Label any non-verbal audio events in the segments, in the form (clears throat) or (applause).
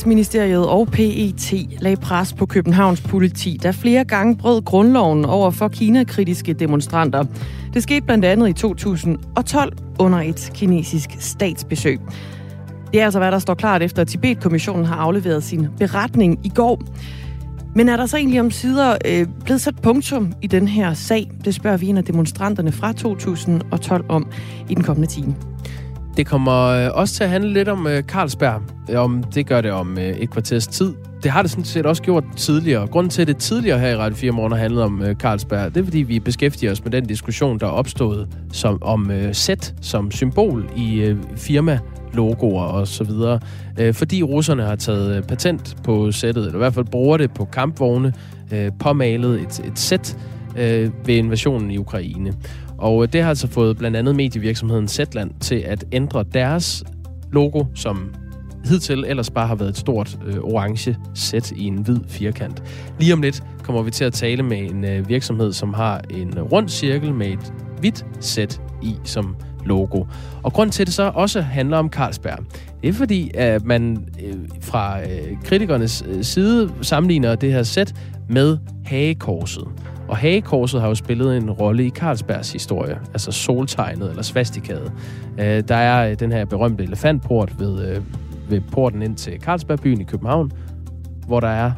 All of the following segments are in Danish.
Justitsministeriet og PET lagde pres på Københavns politi, der flere gange brød grundloven over for kinakritiske demonstranter. Det skete blandt andet i 2012 under et kinesisk statsbesøg. Det er altså, hvad der står klart efter, at Tibet-kommissionen har afleveret sin beretning i går. Men er der så egentlig om sider øh, blevet sat punktum i den her sag? Det spørger vi en af demonstranterne fra 2012 om i den kommende time. Det kommer øh, også til at handle lidt om øh, Carlsberg. Om det gør det om øh, et kvarters tid. Det har det sådan set også gjort tidligere. Grunden til, at det tidligere her i Radio 4 Morgen har handlet om øh, Carlsberg, det er, fordi vi beskæftiger os med den diskussion, der er opstået som, om øh, sæt som symbol i øh, firma logoer og så videre. Øh, fordi russerne har taget øh, patent på sættet, eller i hvert fald bruger det på kampvogne, øh, påmalet et, et sæt øh, ved invasionen i Ukraine. Og øh, det har altså fået blandt andet medievirksomheden Zetland til at ændre deres logo, som hidtil ellers bare har været et stort øh, orange sæt i en hvid firkant. Lige om lidt kommer vi til at tale med en øh, virksomhed, som har en rund cirkel med et hvidt sæt i som logo. Og grund til, at det så også handler om Carlsberg, det er fordi, at man øh, fra øh, kritikernes øh, side sammenligner det her sæt med hagekorset. Og hagekorset har jo spillet en rolle i Carlsbergs historie, altså soltegnet eller svastikaet. Øh, der er den her berømte elefantport ved, øh, ved porten ind til Carlsbergbyen i København, hvor der er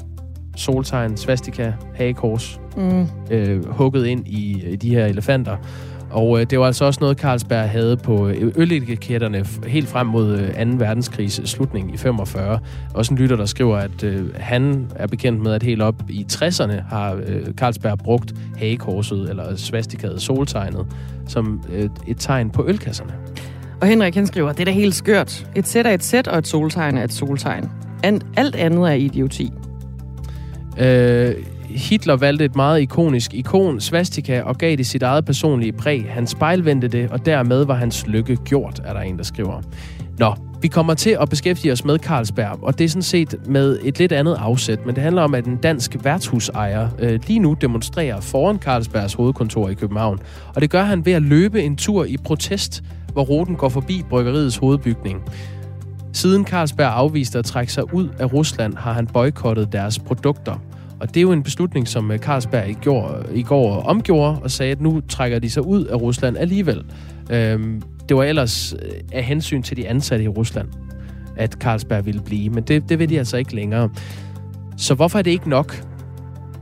soltegn, svastika, hagekors, mm. øh, hugget ind i, i de her elefanter. Og øh, det var altså også noget, Carlsberg havde på øh, øletiketterne helt frem mod øh, 2. verdenskrigs slutning i 45. Også en lytter, der skriver, at øh, han er bekendt med, at helt op i 60'erne har øh, Carlsberg brugt hagekorset eller svastikadet soltegnet som øh, et tegn på ølkasserne. Og Henrik han skriver, det er da helt skørt. Et sæt er et sæt, og et soltegn er et soltegn. Alt andet er idioti. Øh, Hitler valgte et meget ikonisk ikon, svastika, og gav det sit eget personlige præg. Han spejlvendte det, og dermed var hans lykke gjort, er der en, der skriver. Nå, vi kommer til at beskæftige os med Carlsberg, og det er sådan set med et lidt andet afsæt, men det handler om, at en dansk værtshusejer øh, lige nu demonstrerer foran Carlsbergs hovedkontor i København. Og det gør han ved at løbe en tur i protest, hvor ruten går forbi bryggeriets hovedbygning. Siden Carlsberg afviste at trække sig ud af Rusland, har han boykottet deres produkter. Og det er jo en beslutning, som øh, Carlsberg i går, i går omgjorde og sagde, at nu trækker de sig ud af Rusland alligevel. Øhm, det var ellers øh, af hensyn til de ansatte i Rusland, at Carlsberg ville blive, men det, det vil de altså ikke længere. Så hvorfor er det ikke nok,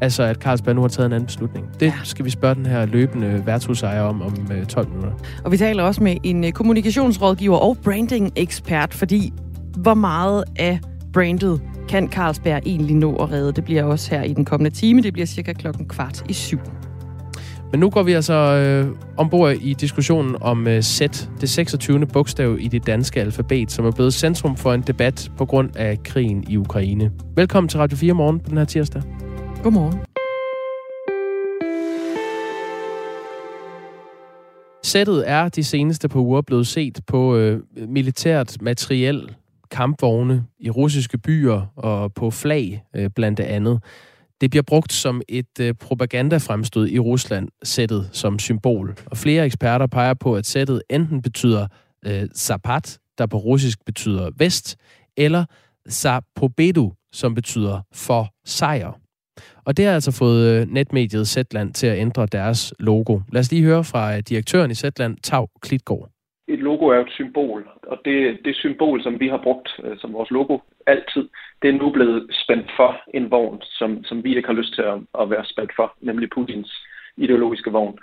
altså at Carlsberg nu har taget en anden beslutning? Det skal vi spørge den her løbende værtshusejer om om 12 øh, minutter. Og vi taler også med en kommunikationsrådgiver og branding-ekspert, fordi hvor meget af brandet kan Carlsberg egentlig nå at redde? Det bliver også her i den kommende time. Det bliver cirka klokken kvart i syv. Men nu går vi altså øh, ombord i diskussionen om øh, Z, det 26. bogstav i det danske alfabet, som er blevet centrum for en debat på grund af krigen i Ukraine. Velkommen til Radio 4 morgen på den her tirsdag. Godmorgen. Sættet er de seneste par uger blevet set på øh, militært materiel kampvogne i russiske byer og på flag øh, blandt andet. Det bliver brugt som et øh, propagandafremstød i Rusland, sættet som symbol. Og flere eksperter peger på, at sættet enten betyder øh, zapat, der på russisk betyder vest, eller zapobedu, som betyder for sejr. Og det har altså fået øh, netmediet Zetland til at ændre deres logo. Lad os lige høre fra øh, direktøren i Zetland, Tav Klitgaard et logo er et symbol, og det, det symbol, som vi har brugt øh, som vores logo altid, det er nu blevet spændt for en vogn, som, som vi ikke har lyst til at, at være spændt for, nemlig Putins ideologiske vogn.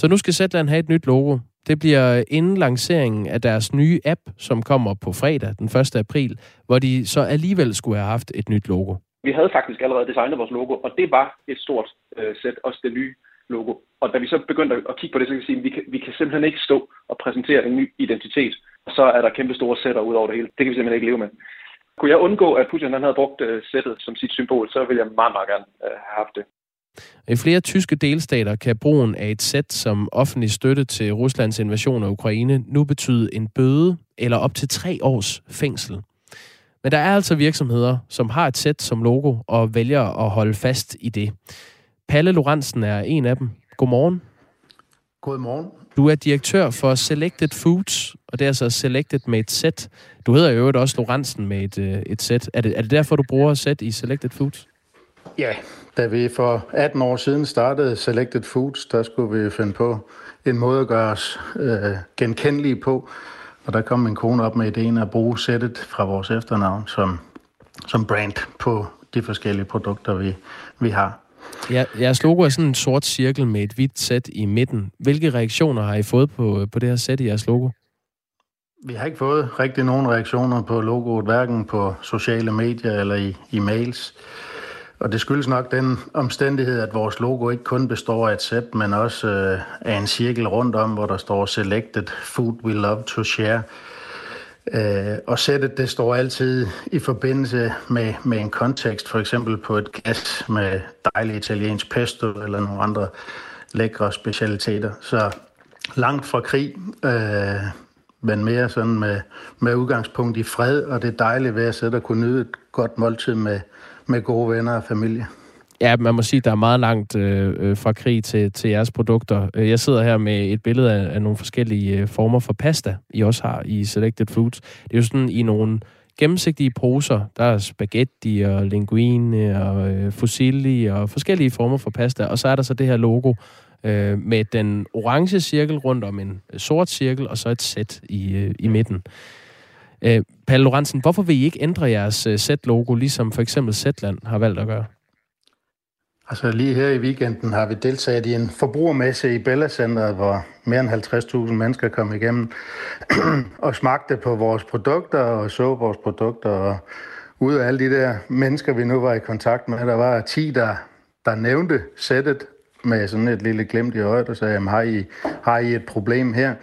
Så nu skal Zetland have et nyt logo. Det bliver inden lanceringen af deres nye app, som kommer på fredag den 1. april, hvor de så alligevel skulle have haft et nyt logo. Vi havde faktisk allerede designet vores logo, og det var et stort øh, sæt, også det nye logo. Og da vi så begyndte at kigge på det, så kan vi sige, at vi kan, vi kan simpelthen ikke stå og præsentere en ny identitet. Og så er der kæmpe store sætter ud over det hele. Det kan vi simpelthen ikke leve med. Kunne jeg undgå, at Putin han havde brugt øh, sættet som sit symbol, så ville jeg meget, meget gerne øh, have haft det. I flere tyske delstater kan brugen af et sæt som offentlig støtte til Ruslands invasion af Ukraine nu betyde en bøde eller op til tre års fængsel. Men der er altså virksomheder, som har et sæt som logo og vælger at holde fast i det. Palle Lorentzen er en af dem. Godmorgen. Godmorgen. Du er direktør for Selected Foods, og det er altså Selected med et sæt. Du hedder jo også Lorentzen med et, øh, et sæt. Er det, er det derfor, du bruger sæt i Selected Foods? Ja, da vi for 18 år siden startede Selected Foods, der skulle vi finde på en måde at gøre os øh, genkendelige på. Og der kom min kone op med ideen at bruge sættet fra vores efternavn som, som brand på de forskellige produkter, vi, vi har. Ja, jeres logo er sådan en sort cirkel med et hvidt sæt i midten. Hvilke reaktioner har I fået på, øh, på det her sæt i jeres logo? Vi har ikke fået rigtig nogen reaktioner på logoet, hverken på sociale medier eller i, i mails. Og det skyldes nok den omstændighed, at vores logo ikke kun består af et sæt, men også øh, af en cirkel rundt om, hvor der står Selected Food We Love to Share. Øh, og sættet det står altid i forbindelse med, med en kontekst, for eksempel på et gas med dejlig italiensk pesto eller nogle andre lækre specialiteter. Så langt fra krig, øh, men mere sådan med, med udgangspunkt i fred, og det er dejligt ved at sidde og kunne nyde et godt måltid med, med gode venner og familie. Ja, man må sige, at der er meget langt øh, øh, fra krig til, til jeres produkter. Øh, jeg sidder her med et billede af, af nogle forskellige øh, former for pasta, I også har i Selected Foods. Det er jo sådan i nogle gennemsigtige poser. Der er spaghetti og linguine og øh, fusilli og forskellige former for pasta. Og så er der så det her logo øh, med den orange cirkel rundt om en sort cirkel, og så et sæt i, øh, i midten. Øh, Palle Lorentzen, hvorfor vil I ikke ændre jeres øh, sæt-logo, ligesom for eksempel Zetland har valgt at gøre? Altså lige her i weekenden har vi deltaget i en forbrugermesse i Bella Center, hvor mere end 50.000 mennesker kom igennem (clears throat) og smagte på vores produkter og så vores produkter. Og ud af alle de der mennesker, vi nu var i kontakt med, der var 10, der, der nævnte sættet med sådan et lille glimt i øjet og sagde, jamen, har, I, har I et problem her?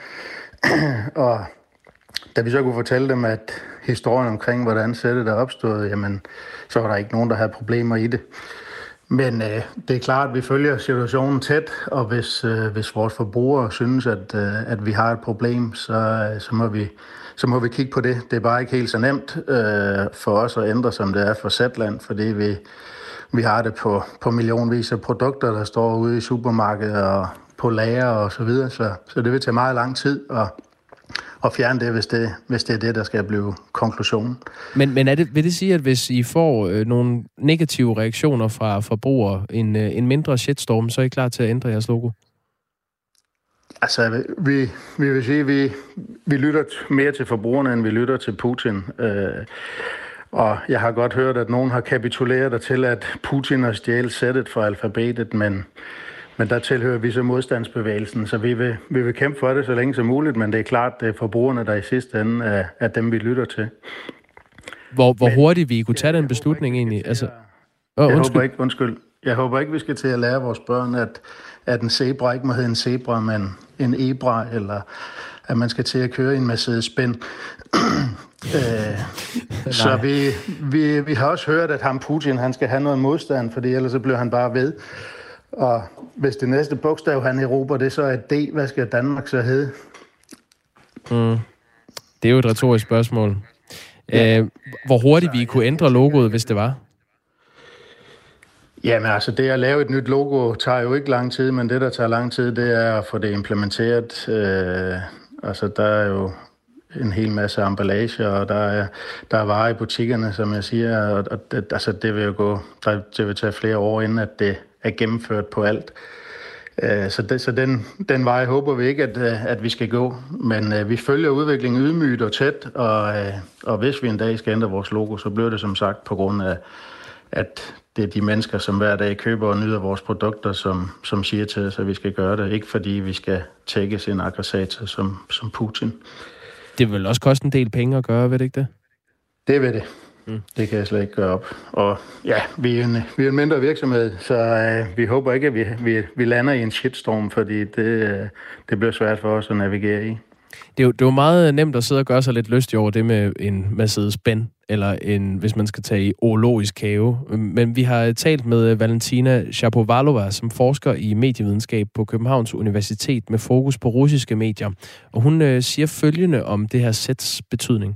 (clears throat) og da vi så kunne fortælle dem, at historien omkring, hvordan sættet er opstået, jamen, så var der ikke nogen, der havde problemer i det. Men øh, det er klart, at vi følger situationen tæt, og hvis, øh, hvis vores forbrugere synes, at, øh, at vi har et problem, så, øh, så, må vi, så må vi kigge på det. Det er bare ikke helt så nemt øh, for os at ændre, som det er for Zetland, fordi vi, vi har det på, på millionvis af produkter, der står ude i supermarkedet og på lager og så videre, så, så det vil tage meget lang tid, og at fjerne det, hvis det, hvis det er det, der skal blive konklusionen. Men, men er det, vil det sige, at hvis I får øh, nogle negative reaktioner fra forbrugere, en, øh, en mindre shitstorm, så er I klar til at ændre jeres logo? Altså, vi, vi vil sige, at vi, vi lytter mere til forbrugerne, end vi lytter til Putin. Øh, og jeg har godt hørt, at nogen har kapituleret til, at Putin har stjælet sættet for alfabetet, men men der tilhører vi så modstandsbevægelsen, så vi vil, vi vil kæmpe for det så længe som muligt, men det er klart, det er forbrugerne, der i sidste ende er, er dem, vi lytter til. Hvor, hvor men, hurtigt vi kunne tage den beslutning egentlig? Altså, oh, jeg håber ikke, undskyld, jeg håber ikke, vi skal til at lære vores børn, at, at en zebra ikke må hedde en zebra, men en ebra, eller at man skal til at køre i en Mercedes-Benz. (clears throat) øh, (laughs) så vi, vi, vi har også hørt, at ham Putin han skal have noget modstand, fordi ellers så bliver han bare ved. Og hvis det næste bogstav, han erobrer, det så er D, hvad skal Danmark så hedde? Mm. Det er jo et retorisk spørgsmål. Ja. Øh, hvor hurtigt vi kunne ændre logoet, hvis det var? Jamen altså, det at lave et nyt logo tager jo ikke lang tid, men det, der tager lang tid, det er at få det implementeret. Øh, altså, der er jo en hel masse emballage, og der er, der er varer i butikkerne, som jeg siger, og, og det, altså, det vil jo gå, der, det vil tage flere år, inden at det er gennemført på alt. Øh, så, det, så den, den vej håber vi ikke, at, øh, at vi skal gå. Men uh, vi følger udviklingen ydmygt og tæt, og, uh, og hvis vi en dag skal ændre vores logo, så bliver det som sagt på grund af, at det er de mennesker, som hver dag køber og nyder vores produkter, som, som siger til os, at vi skal gøre det. Ikke fordi vi skal tække sin aggressator som, som Putin. Det vil også koste en del penge at gøre, ved det ikke det? Det vil det. Mm. Det kan jeg slet ikke gøre op. Og ja, vi er en, vi er en mindre virksomhed, så øh, vi håber ikke, at vi, vi, vi lander i en shitstorm, fordi det, øh, det bliver svært for os at navigere i. Det er, jo, det er jo meget nemt at sidde og gøre sig lidt lystig over det med en Mercedes-Benz, eller en, hvis man skal tage i oologisk have. Men vi har talt med øh, Valentina Shapovalova, som forsker i medievidenskab på Københavns Universitet med fokus på russiske medier. Og hun øh, siger følgende om det her sæts betydning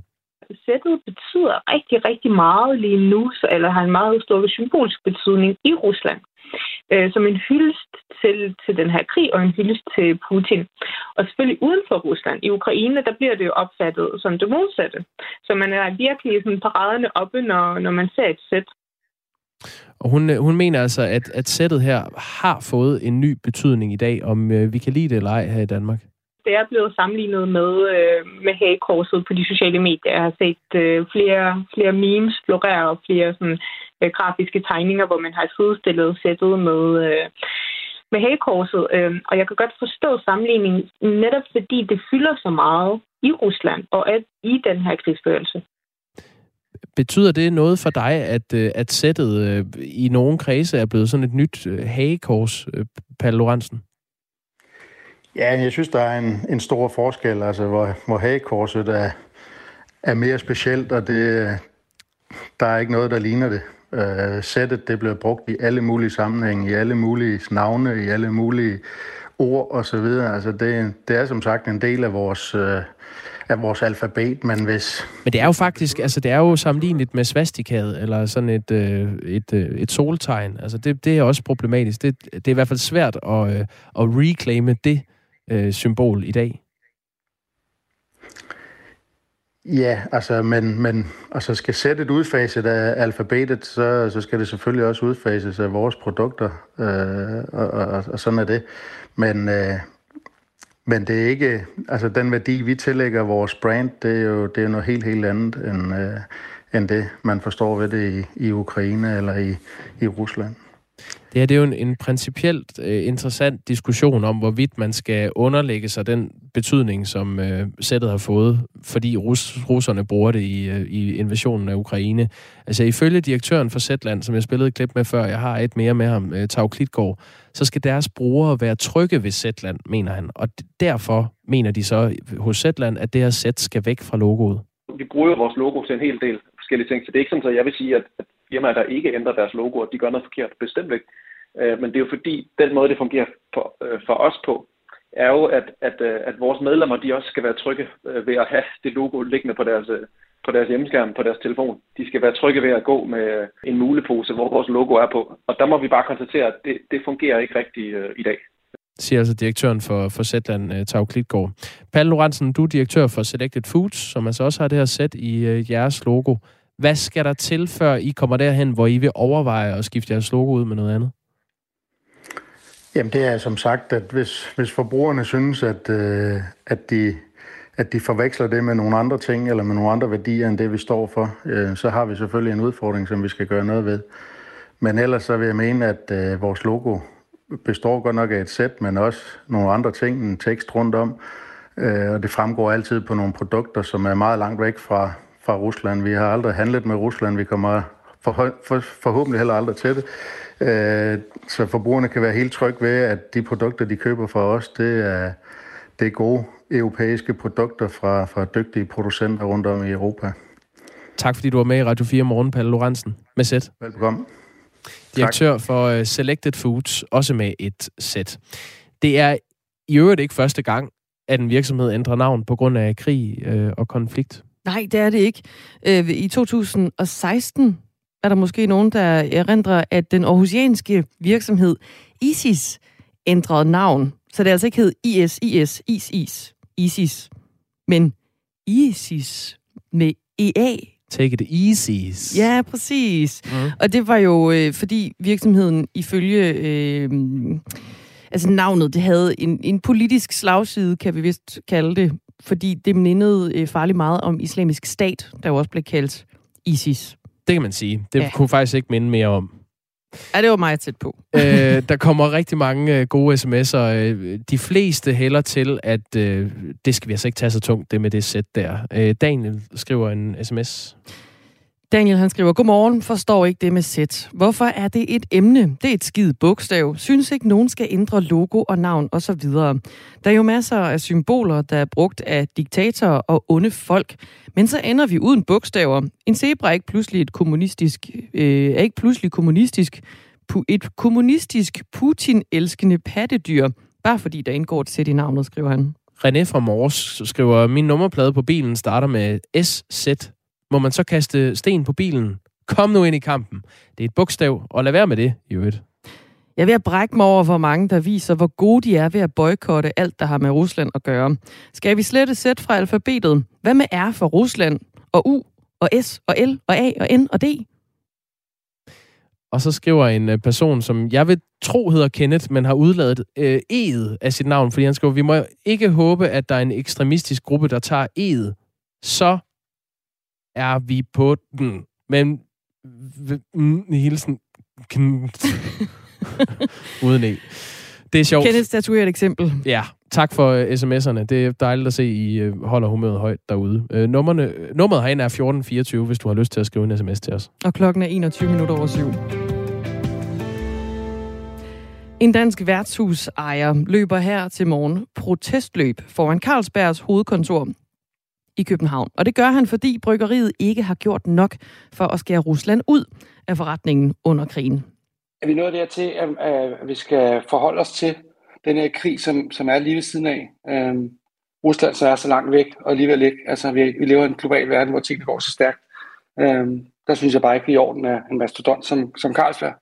sættet betyder rigtig, rigtig meget lige nu, så, eller har en meget stor symbolsk betydning i Rusland øh, som en hyldest til, til den her krig og en hyldest til Putin. Og selvfølgelig uden for Rusland. I Ukraine, der bliver det jo opfattet som det modsatte. Så man er virkelig sådan paraderne oppe, når, når man ser et sæt. Og hun, øh, hun mener altså, at, at sættet her har fået en ny betydning i dag, om øh, vi kan lide det eller ej her i Danmark. Det er blevet sammenlignet med, øh, med hagekorset på de sociale medier. Jeg har set øh, flere, flere memes florere og flere sådan, øh, grafiske tegninger, hvor man har sidestillet sættet med, øh, med hagekorset. Øh, og jeg kan godt forstå sammenligningen, netop fordi det fylder så meget i Rusland og at, i den her krigsførelse. Betyder det noget for dig, at, øh, at sættet øh, i nogle kredse er blevet sådan et nyt øh, hagekors, øh, Palle Lorentzen? Ja, jeg synes, der er en, en stor forskel, altså hvor, hvor hagekorset er, er mere specielt, og det, der er ikke noget, der ligner det. Uh, sættet det bliver brugt i alle mulige sammenhænge, i alle mulige navne, i alle mulige ord og så videre. Altså det, det er som sagt en del af vores, uh, af vores alfabet, men hvis... Men det er jo faktisk, altså det er jo sammenlignet med svastikaet, eller sådan et, uh, et, uh, et soltegn. Altså det, det er også problematisk. Det, det er i hvert fald svært at, uh, at reclaime det øh, symbol i dag. Ja, altså, men, men altså skal sættet udfaset af alfabetet, så, så skal det selvfølgelig også udfases af vores produkter, øh, og, og, og sådan er det. Men, øh, men det er ikke, altså den værdi, vi tillægger vores brand, det er jo det er noget helt, helt andet end, øh, end det, man forstår ved det i, i Ukraine eller i, i Rusland. Det her det er jo en, en principielt øh, interessant diskussion om, hvorvidt man skal underlægge sig den betydning, som øh, sættet har fået, fordi rus, russerne bruger det i, øh, i invasionen af Ukraine. Altså ifølge direktøren for Zetland, som jeg spillede et klip med før, jeg har et mere med ham, øh, Tav Klitgaard, så skal deres brugere være trygge ved Zetland, mener han. Og derfor mener de så hos Zetland, at det her sæt skal væk fra logoet. Vi bruger vores logo til en hel del forskellige ting, så det er ikke sådan, at jeg vil sige, at, at firmaer, der ikke ændrer deres logo, de gør noget forkert. Bestemt ikke. Øh, men det er jo fordi, den måde, det fungerer for, øh, for os på, er jo, at, at, øh, at vores medlemmer, de også skal være trygge øh, ved at have det logo liggende på deres, øh, på deres hjemmeskærm, på deres telefon. De skal være trygge ved at gå med en mulepose, hvor vores logo er på. Og der må vi bare konstatere, at det, det fungerer ikke rigtigt i dag siger altså direktøren for, for Zetland, Tav Klitgaard. Palle Lorentzen, du er direktør for Selected Foods, som altså også har det her sæt i øh, jeres logo. Hvad skal der til, før I kommer derhen, hvor I vil overveje at skifte jeres logo ud med noget andet? Jamen det er som sagt, at hvis, hvis forbrugerne synes, at, øh, at, de, at de forveksler det med nogle andre ting, eller med nogle andre værdier end det, vi står for, øh, så har vi selvfølgelig en udfordring, som vi skal gøre noget ved. Men ellers så vil jeg mene, at øh, vores logo består godt nok af et sæt, men også nogle andre ting, en tekst rundt om. Øh, og det fremgår altid på nogle produkter, som er meget langt væk fra, fra Rusland. Vi har aldrig handlet med Rusland. Vi kommer for, for, forhåbentlig heller aldrig til det. Øh, så forbrugerne kan være helt trygge ved, at de produkter, de køber fra os, det er, det er gode europæiske produkter fra, fra dygtige producenter rundt om i Europa. Tak fordi du var med i Radio 4 morgen, Palle Lorentzen, med sæt. Velkommen. Direktør tak. for uh, Selected Foods, også med et sæt. Det er i øvrigt ikke første gang, at en virksomhed ændrer navn på grund af krig øh, og konflikt. Nej, det er det ikke. Øh, I 2016 er der måske nogen, der erindrer, at den aarhusianske virksomhed ISIS ændrede navn. Så det altså ikke hed IS, IS, ISIS, ISIS, men ISIS med EA. Take it easy. Ja, præcis. Mm. Og det var jo, øh, fordi virksomheden ifølge... Øh, altså navnet, det havde en, en politisk slagside, kan vi vist kalde det, fordi det mindede øh, farligt meget om islamisk stat, der jo også blev kaldt ISIS. Det kan man sige. Det ja. kunne faktisk ikke minde mere om. Ja, det var meget tæt på. (laughs) øh, der kommer rigtig mange øh, gode sms'er. Øh, de fleste hælder til, at øh, det skal vi altså ikke tage så tungt, det med det sæt der. Øh, Daniel skriver en sms. Daniel han skriver, Godmorgen, forstår ikke det med sæt. Hvorfor er det et emne? Det er et skide bogstav. Synes ikke, nogen skal ændre logo og navn osv. Der er jo masser af symboler, der er brugt af diktatorer og onde folk. Men så ender vi uden bogstaver. En zebra er ikke pludselig et kommunistisk, øh, er ikke pludselig kommunistisk, et kommunistisk Putin-elskende pattedyr, bare fordi der indgår et sæt i navnet, skriver han. René fra Mors skriver, min nummerplade på bilen starter med SZ må man så kaste sten på bilen. Kom nu ind i kampen. Det er et bogstav, og lad være med det, i øvrigt. Jeg er ved at brække mig over, hvor mange der viser, hvor gode de er ved at boykotte alt, der har med Rusland at gøre. Skal vi slette sæt fra alfabetet? Hvad med R for Rusland? Og U? Og S? Og L? Og A? Og N? Og D? Og så skriver en øh, person, som jeg vil tro hedder Kenneth, men har udladet øh, E'et af sit navn, fordi han skriver, vi må ikke håbe, at der er en ekstremistisk gruppe, der tager E'et. Så er vi på den. Men mm, hilsen (laughs) uden E. Det er sjovt. Kenneth statuerer et eksempel. Ja, tak for uh, sms'erne. Det er dejligt at se, I uh, holder humøret højt derude. Uh, nummerne, nummeret herinde er 1424, hvis du har lyst til at skrive en sms til os. Og klokken er 21 minutter over syv. En dansk værtshusejer løber her til morgen protestløb foran Carlsbergs hovedkontor i København. Og det gør han, fordi bryggeriet ikke har gjort nok for at skære Rusland ud af forretningen under krigen. Er vi nået dertil, at, at vi skal forholde os til den her krig, som, som er lige ved siden af? Øhm, Rusland så er så langt væk, og alligevel ikke. Altså, vi, vi lever i en global verden, hvor tingene går så stærkt. Øhm, der synes jeg bare ikke, at er i orden, at en mastodont som, som Carlsberg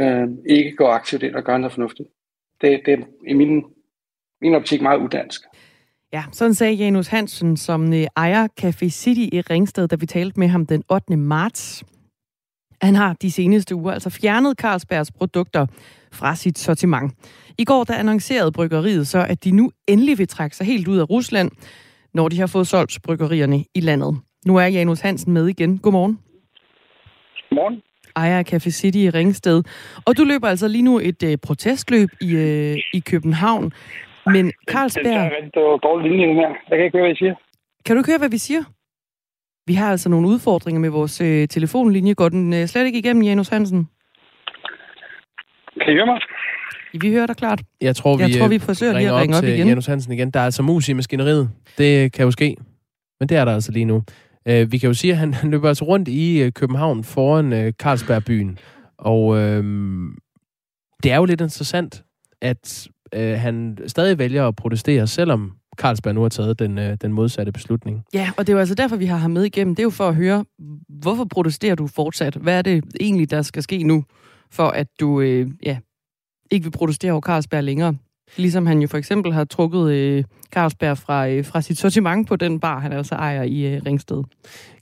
øhm, ikke går aktivt ind og gør noget fornuftigt. Det, det er i min, min optik meget udansk. Ja, sådan sagde Janus Hansen, som øh, ejer Café City i Ringsted, da vi talte med ham den 8. marts. Han har de seneste uger altså fjernet Carlsbergs produkter fra sit sortiment. I går der annoncerede bryggeriet så, at de nu endelig vil trække sig helt ud af Rusland, når de har fået solgt bryggerierne i landet. Nu er Janus Hansen med igen. Godmorgen. Godmorgen. Ejer af Café City i Ringsted. Og du løber altså lige nu et uh, protestløb i, uh, i København. Men (laughs) Carlsberg... Det er rigtig dårlig linje, her. Jeg kan ikke høre, hvad I siger. Kan du ikke høre, hvad vi siger? Vi har altså nogle udfordringer med vores øh, telefonlinje. Går den øh, slet ikke igennem, Janus Hansen? Kan I høre mig? Vi hører dig klart. Jeg tror, vi, jeg tror, vi forsøger lige at ringe op, op igen. Janus Hansen igen. Der er altså mus i maskineriet. Det kan jo ske. Men det er der altså lige nu. Uh, vi kan jo sige, at han, (laughs) han løber altså rundt i uh, København foran uh, Carlsbergbyen. Og uh, det er jo lidt interessant, at øh, han stadig vælger at protestere, selvom Carlsberg nu har taget den, øh, den modsatte beslutning. Ja, og det er jo altså derfor, vi har ham med igennem. Det er jo for at høre, hvorfor protesterer du fortsat? Hvad er det egentlig, der skal ske nu, for at du øh, ja, ikke vil protestere over Carlsberg længere? Ligesom han jo for eksempel har trukket øh, Carlsberg fra, øh, fra sit sortiment på den bar, han altså ejer i øh, Ringsted.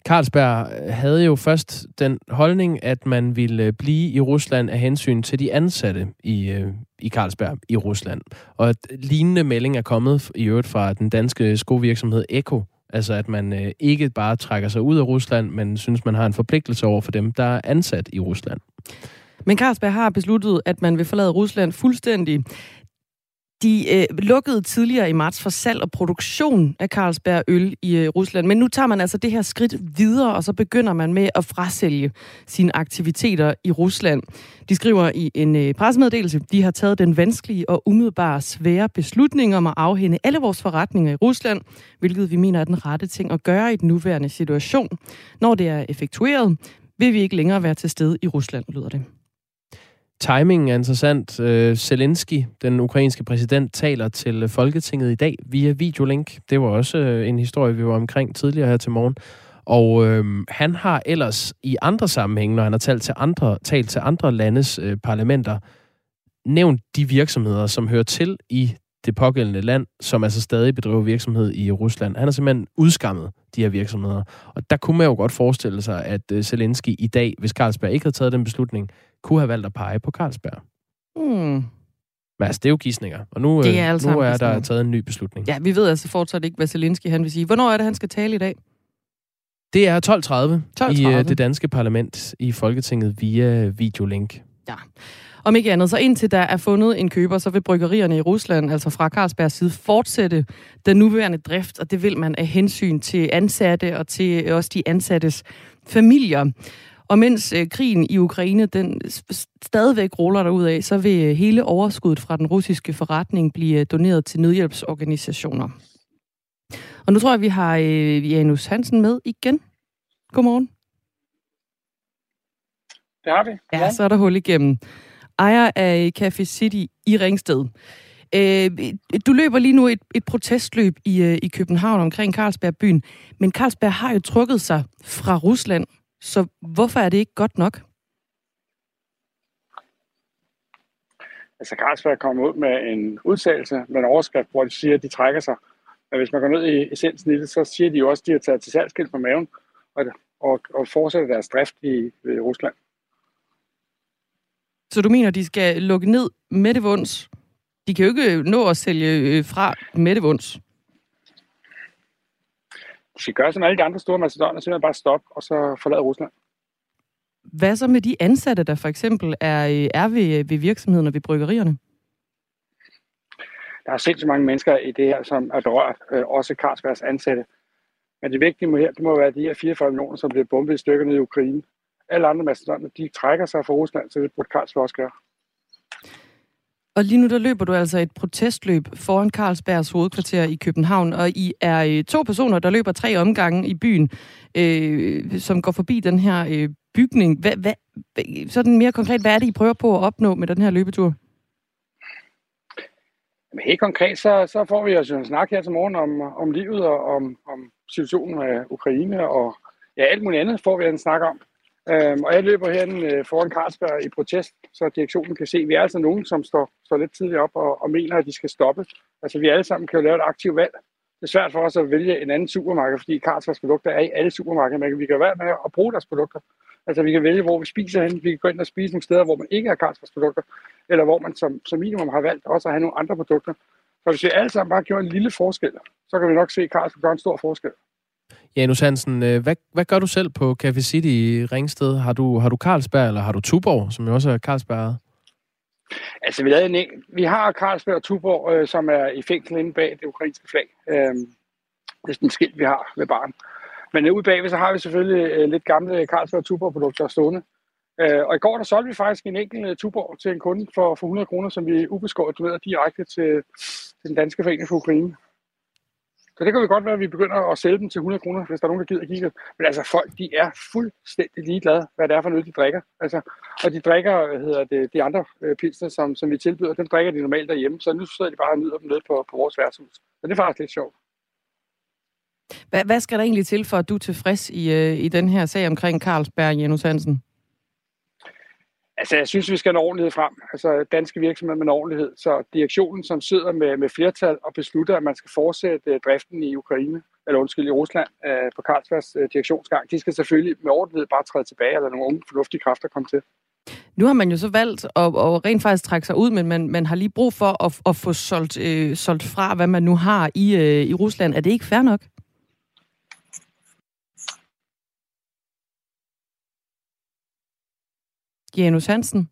Carlsberg havde jo først den holdning, at man ville øh, blive i Rusland af hensyn til de ansatte i, øh, i Carlsberg i Rusland. Og et lignende melding er kommet i øvrigt fra den danske skovirksomhed Eko, Altså at man øh, ikke bare trækker sig ud af Rusland, men synes, man har en forpligtelse over for dem, der er ansat i Rusland. Men Carlsberg har besluttet, at man vil forlade Rusland fuldstændig. De øh, lukkede tidligere i marts for salg og produktion af Carlsberg øl i øh, Rusland, men nu tager man altså det her skridt videre, og så begynder man med at frasælge sine aktiviteter i Rusland. De skriver i en øh, pressemeddelelse, de har taget den vanskelige og umiddelbare svære beslutning om at afhænde alle vores forretninger i Rusland, hvilket vi mener er den rette ting at gøre i den nuværende situation. Når det er effektueret, vil vi ikke længere være til stede i Rusland, lyder det. Timingen er interessant. Øh, Zelensky, den ukrainske præsident, taler til Folketinget i dag via videolink. Det var også øh, en historie, vi var omkring tidligere her til morgen. Og øh, han har ellers i andre sammenhænge, når han har talt til andre, talt til andre landes øh, parlamenter, nævnt de virksomheder, som hører til i det pågældende land, som altså stadig bedriver virksomhed i Rusland. Han har simpelthen udskammet de her virksomheder. Og der kunne man jo godt forestille sig, at øh, Zelensky i dag, hvis Carlsberg ikke havde taget den beslutning, kunne have valgt at pege på Carlsberg. Mm. Men altså, det er jo gissninger. Og nu, det er, altså nu er der taget en ny beslutning. Ja, vi ved altså fortsat ikke, hvad Zelensky han vil sige. Hvornår er det, han skal tale i dag? Det er 12.30, 12.30. i uh, det danske parlament i Folketinget via videolink. Ja. Om ikke andet, så indtil der er fundet en køber, så vil bryggerierne i Rusland, altså fra Carlsbergs side, fortsætte den nuværende drift, og det vil man af hensyn til ansatte og til også de ansattes familier. Og mens øh, krigen i Ukraine den stadigvæk ruller ud af, så vil øh, hele overskuddet fra den russiske forretning blive øh, doneret til nødhjælpsorganisationer. Og nu tror jeg, vi har øh, Janus Hansen med igen. Godmorgen. Det har vi. Ja, så er der hul igennem. Ejer af Café City i Ringsted. Øh, du løber lige nu et, et protestløb i, øh, i København omkring Carlsberg byen, men Carlsberg har jo trukket sig fra Rusland, så hvorfor er det ikke godt nok? Altså Carlsberg kommer ud med en udtalelse med en overskrift, hvor de siger, at de trækker sig. Men hvis man går ned i essensen i det, så siger de jo også, at de har taget til salgskilt på maven og, og, og fortsætter deres drift i, i Rusland. Så du mener, de skal lukke ned med det vunds? De kan jo ikke nå at sælge øh, fra med det vunds. De skal gøre som alle de andre store macedoner, simpelthen bare stoppe og så forlade Rusland. Hvad så med de ansatte, der for eksempel er, er ved, ved virksomheden og ved bryggerierne? Der er sindssygt mange mennesker i det her, som er berørt, øh, også Carlsbergs ansatte. Men det vigtige må her, det må være de her 44 millioner, som bliver bombet i stykker ned i Ukraine. Alle andre mastodoner, de trækker sig fra Rusland, så det burde Carlsberg også gøre. Og lige nu der løber du altså et protestløb foran Carlsbergs hovedkvarter i København, og I er øh, to personer, der løber tre omgange i byen, øh, som går forbi den her øh, bygning. Hvad, hvad, sådan mere konkret, hvad er det, I prøver på at opnå med den her løbetur? Men helt konkret, så, så får vi altså en snak her til morgen om, om livet og om, om situationen med Ukraine og ja, alt muligt andet får vi en snak om. Øhm, og jeg løber herinde øh, foran Carlsberg i protest, så direktionen kan se, at vi er altså nogen, som står, står lidt tidligt op og, og mener, at de skal stoppe. Altså vi alle sammen kan jo lave et aktivt valg. Det er svært for os at vælge en anden supermarked, fordi Carlsbergs produkter er i alle supermarkeder, men vi kan være med at bruge deres produkter. Altså vi kan vælge, hvor vi spiser hen. Vi kan gå ind og spise nogle steder, hvor man ikke har Carlsbergs produkter, eller hvor man som, som minimum har valgt også at have nogle andre produkter. Så hvis vi alle sammen bare gjorde en lille forskel, så kan vi nok se, at Carlsberg gør en stor forskel. Janus Hansen, øh, hvad, hvad gør du selv på Café City i Ringsted? Har du, har du Carlsberg, eller har du Tuborg, som jo også er Carlsberg? Altså, vi, lavede en, vi har Carlsberg og Tuborg, øh, som er i fængsel inde bag det ukrainske flag. Øh, det er sådan en skilt, vi har ved barn. Men øh, ude bagved, så har vi selvfølgelig øh, lidt gamle Carlsberg og Tuborg-produkter stående. Øh, og i går, der solgte vi faktisk en enkelt øh, Tuborg til en kunde for, for 100 kroner, som vi ubeskåret donerede direkte til, til den danske forening for Ukraine. Så det kan vi godt være, at vi begynder at sælge dem til 100 kroner, hvis der er nogen, der gider kigge. Men altså, folk, de er fuldstændig ligeglade, hvad det er for noget, de drikker. Altså, og de drikker, hvad hedder det, de andre øh, pilsner, som, som vi tilbyder, den drikker de normalt derhjemme. Så nu sidder de bare og nyder dem nede på, på vores værtshus. Så det er faktisk lidt sjovt. Hvad, hvad skal der egentlig til, for at du er tilfreds i, øh, i den her sag omkring Carlsberg, Janus Hansen? Altså, jeg synes, vi skal have en ordentlighed frem. Altså, danske virksomheder med en ordentlighed. Så direktionen, som sidder med, med flertal og beslutter, at man skal fortsætte øh, driften i Ukraine, eller undskyld, i Rusland, uh, på Carlsbergs øh, direktionsgang, de skal selvfølgelig med ordentlighed bare træde tilbage, eller nogle unge fornuftige kræfter komme til. Nu har man jo så valgt at, at rent faktisk trække sig ud, men man, man har lige brug for at, at få solgt, øh, solgt fra, hvad man nu har i, øh, i Rusland. Er det ikke fair nok? Janus Hansen?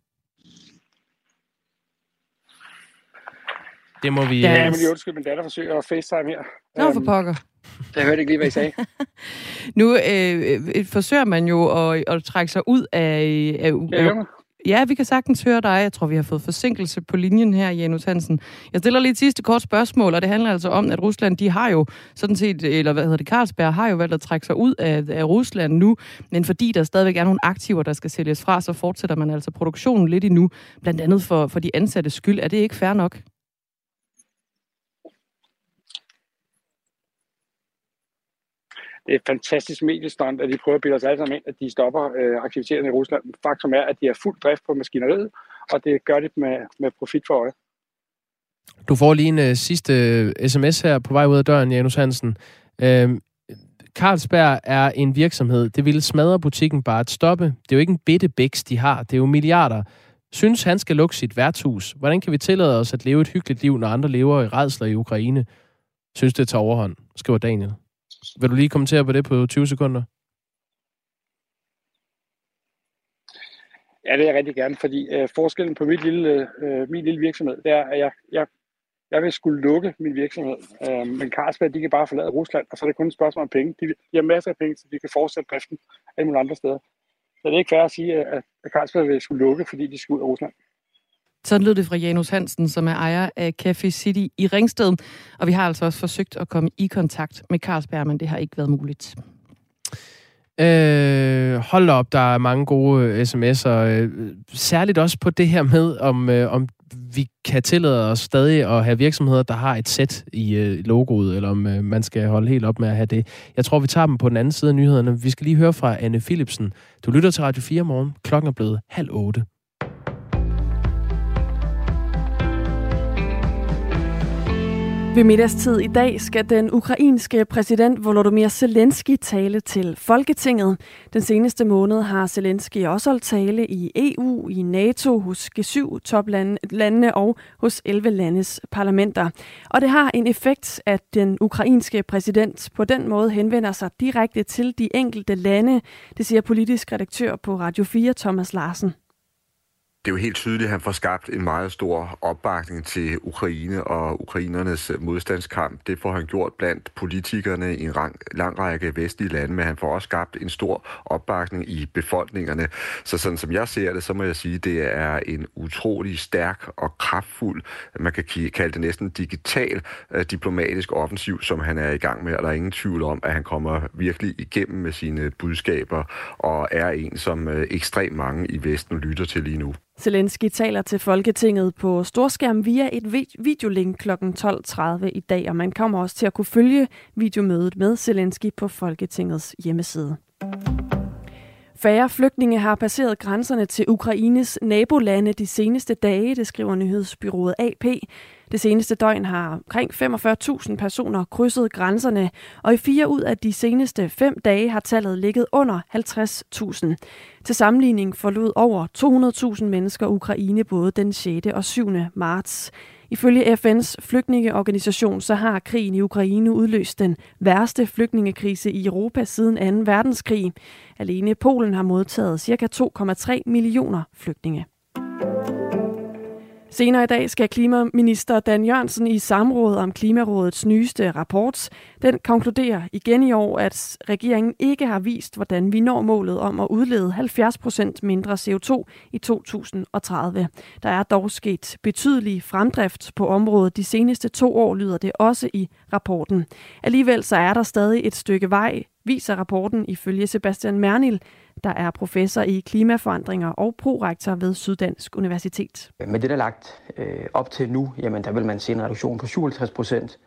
Det må vi... Ja, jeg må lige undskylde, min datter forsøger at facetime her. Nå, for pokker. Jeg hørte ikke lige, hvad I sagde. (laughs) nu øh, øh, forsøger man jo at, at trække sig ud af... af, af Ja, vi kan sagtens høre dig. Jeg tror, vi har fået forsinkelse på linjen her, Janus Hansen. Jeg stiller lige et sidste kort spørgsmål, og det handler altså om, at Rusland, de har jo sådan set, eller hvad hedder det, Carlsberg har jo valgt at trække sig ud af, af Rusland nu, men fordi der stadigvæk er nogle aktiver, der skal sælges fra, så fortsætter man altså produktionen lidt endnu, blandt andet for, for de ansatte skyld. Er det ikke fair nok? Det er et fantastisk mediestand, at de prøver at bilde os alle sammen ind, at de stopper øh, aktiviteterne i Rusland. Faktum er, at de har fuld drift på maskineriet, og det gør de med, med profit for øje. Du får lige en uh, sidste øh, sms her på vej ud af døren, Janus Hansen. Øh, Carlsberg er en virksomhed. Det ville smadre butikken bare at stoppe. Det er jo ikke en bitte bæks, de har. Det er jo milliarder. Synes han skal lukke sit værtshus? Hvordan kan vi tillade os at leve et hyggeligt liv, når andre lever i redsler i Ukraine? Synes det tager overhånd, skriver Daniel. Vil du lige kommentere på det på 20 sekunder? Ja, det er jeg rigtig gerne, fordi øh, forskellen på mit lille, øh, min lille virksomhed, det er, at jeg, jeg, jeg vil skulle lukke min virksomhed. Øh, men Carlsberg, de kan bare forlade Rusland, og så er det kun et spørgsmål om penge. De, de har masser af penge, så de kan fortsætte driften alle mulige andre steder. Så det er ikke fair at sige, at, at Carlsberg vil skulle lukke, fordi de skal ud af Rusland. Sådan lød det fra Janus Hansen, som er ejer af Café City i Ringsted. Og vi har altså også forsøgt at komme i kontakt med Carlsberg, men det har ikke været muligt. Øh, hold op, der er mange gode øh, sms'er. Øh, særligt også på det her med, om, øh, om vi kan tillade os stadig at have virksomheder, der har et sæt i øh, logoet, eller om øh, man skal holde helt op med at have det. Jeg tror, vi tager dem på den anden side af nyhederne. Vi skal lige høre fra Anne Philipsen. Du lytter til Radio 4 morgen. Klokken er blevet halv otte. Ved middagstid i dag skal den ukrainske præsident Volodymyr Zelensky tale til Folketinget. Den seneste måned har Zelensky også holdt tale i EU, i NATO, hos G7-toplandene og hos 11 landes parlamenter. Og det har en effekt, at den ukrainske præsident på den måde henvender sig direkte til de enkelte lande, det siger politisk redaktør på Radio 4 Thomas Larsen det er jo helt tydeligt, at han får skabt en meget stor opbakning til Ukraine og ukrainernes modstandskamp. Det får han gjort blandt politikerne i en lang, lang række vestlige lande, men han får også skabt en stor opbakning i befolkningerne. Så sådan som jeg ser det, så må jeg sige, at det er en utrolig stærk og kraftfuld, man kan kalde det næsten digital øh, diplomatisk offensiv, som han er i gang med, og der er ingen tvivl om, at han kommer virkelig igennem med sine budskaber og er en, som øh, ekstremt mange i Vesten lytter til lige nu. Zelensky taler til Folketinget på storskærm via et videolink kl. 12.30 i dag, og man kommer også til at kunne følge videomødet med Zelensky på Folketingets hjemmeside. Færre flygtninge har passeret grænserne til Ukraines nabolande de seneste dage, det skriver nyhedsbyrået AP. Det seneste døgn har omkring 45.000 personer krydset grænserne, og i fire ud af de seneste fem dage har tallet ligget under 50.000. Til sammenligning forlod over 200.000 mennesker Ukraine både den 6. og 7. marts. Ifølge FN's flygtningeorganisation så har krigen i Ukraine udløst den værste flygtningekrise i Europa siden 2. verdenskrig. Alene Polen har modtaget ca. 2,3 millioner flygtninge. Senere i dag skal klimaminister Dan Jørgensen i samråd om Klimarådets nyeste rapport. Den konkluderer igen i år, at regeringen ikke har vist, hvordan vi når målet om at udlede 70 procent mindre CO2 i 2030. Der er dog sket betydelig fremdrift på området de seneste to år, lyder det også i rapporten. Alligevel så er der stadig et stykke vej, viser rapporten ifølge Sebastian Mernil, der er professor i klimaforandringer og prorektor ved Syddansk Universitet. Med det, der er lagt øh, op til nu, jamen, der vil man se en reduktion på 57 procent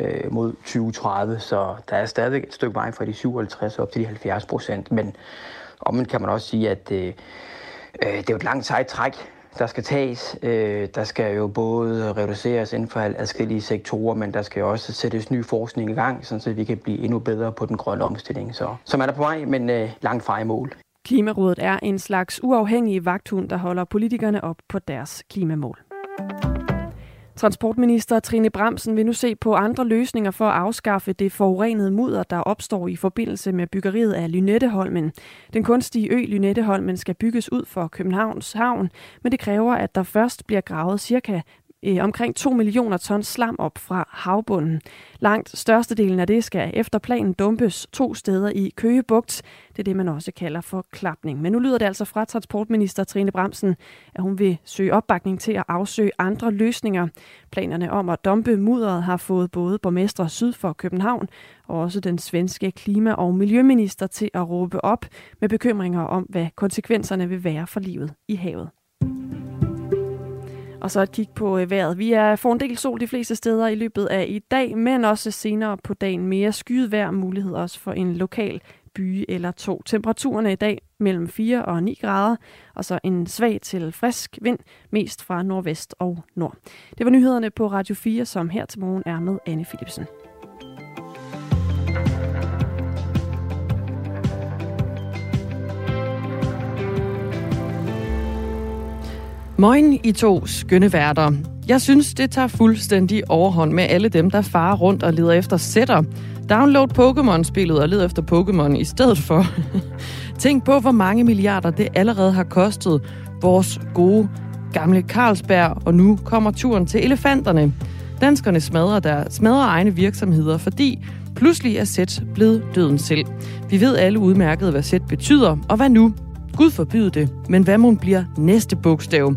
øh, mod 2030, så der er stadig et stykke vej fra de 57 op til de 70 procent. Men omvendt kan man også sige, at øh, øh det er et langt sejt træk, der skal tages. Øh, der skal jo både reduceres inden for adskillige sektorer, men der skal også sættes ny forskning i gang, så vi kan blive endnu bedre på den grønne omstilling. Så, som er der på vej, men øh, langt fra i mål. Klimarådet er en slags uafhængig vagthund, der holder politikerne op på deres klimamål. Transportminister Trine Bremsen vil nu se på andre løsninger for at afskaffe det forurenede mudder, der opstår i forbindelse med byggeriet af Lynetteholmen. Den kunstige ø Lynetteholmen skal bygges ud for Københavns Havn, men det kræver, at der først bliver gravet cirka øh, omkring 2 millioner tons slam op fra havbunden. Langt størstedelen af det skal efter planen dumpes to steder i Køgebugt. Det er det, man også kalder for klapning. Men nu lyder det altså fra transportminister Trine Bremsen, at hun vil søge opbakning til at afsøge andre løsninger. Planerne om at dumpe mudderet har fået både borgmestre syd for København og også den svenske klima- og miljøminister til at råbe op med bekymringer om, hvad konsekvenserne vil være for livet i havet. Og så et kig på øh, vejret. Vi er for en del sol de fleste steder i løbet af i dag, men også senere på dagen mere skyet vejr, mulighed også for en lokal by eller to. Temperaturerne i dag mellem 4 og 9 grader, og så en svag til frisk vind, mest fra nordvest og nord. Det var nyhederne på Radio 4, som her til morgen er med Anne Philipsen. Moin i to skønne værter. Jeg synes, det tager fuldstændig overhånd med alle dem, der farer rundt og leder efter sætter. Download Pokémon-spillet og led efter Pokémon i stedet for. (laughs) Tænk på, hvor mange milliarder det allerede har kostet vores gode gamle Carlsberg, og nu kommer turen til elefanterne. Danskerne smadrer, der, smadrer egne virksomheder, fordi pludselig er sæt blevet døden selv. Vi ved alle udmærket, hvad sæt betyder, og hvad nu? Gud forbyde det, men hvad mon bliver næste bogstav?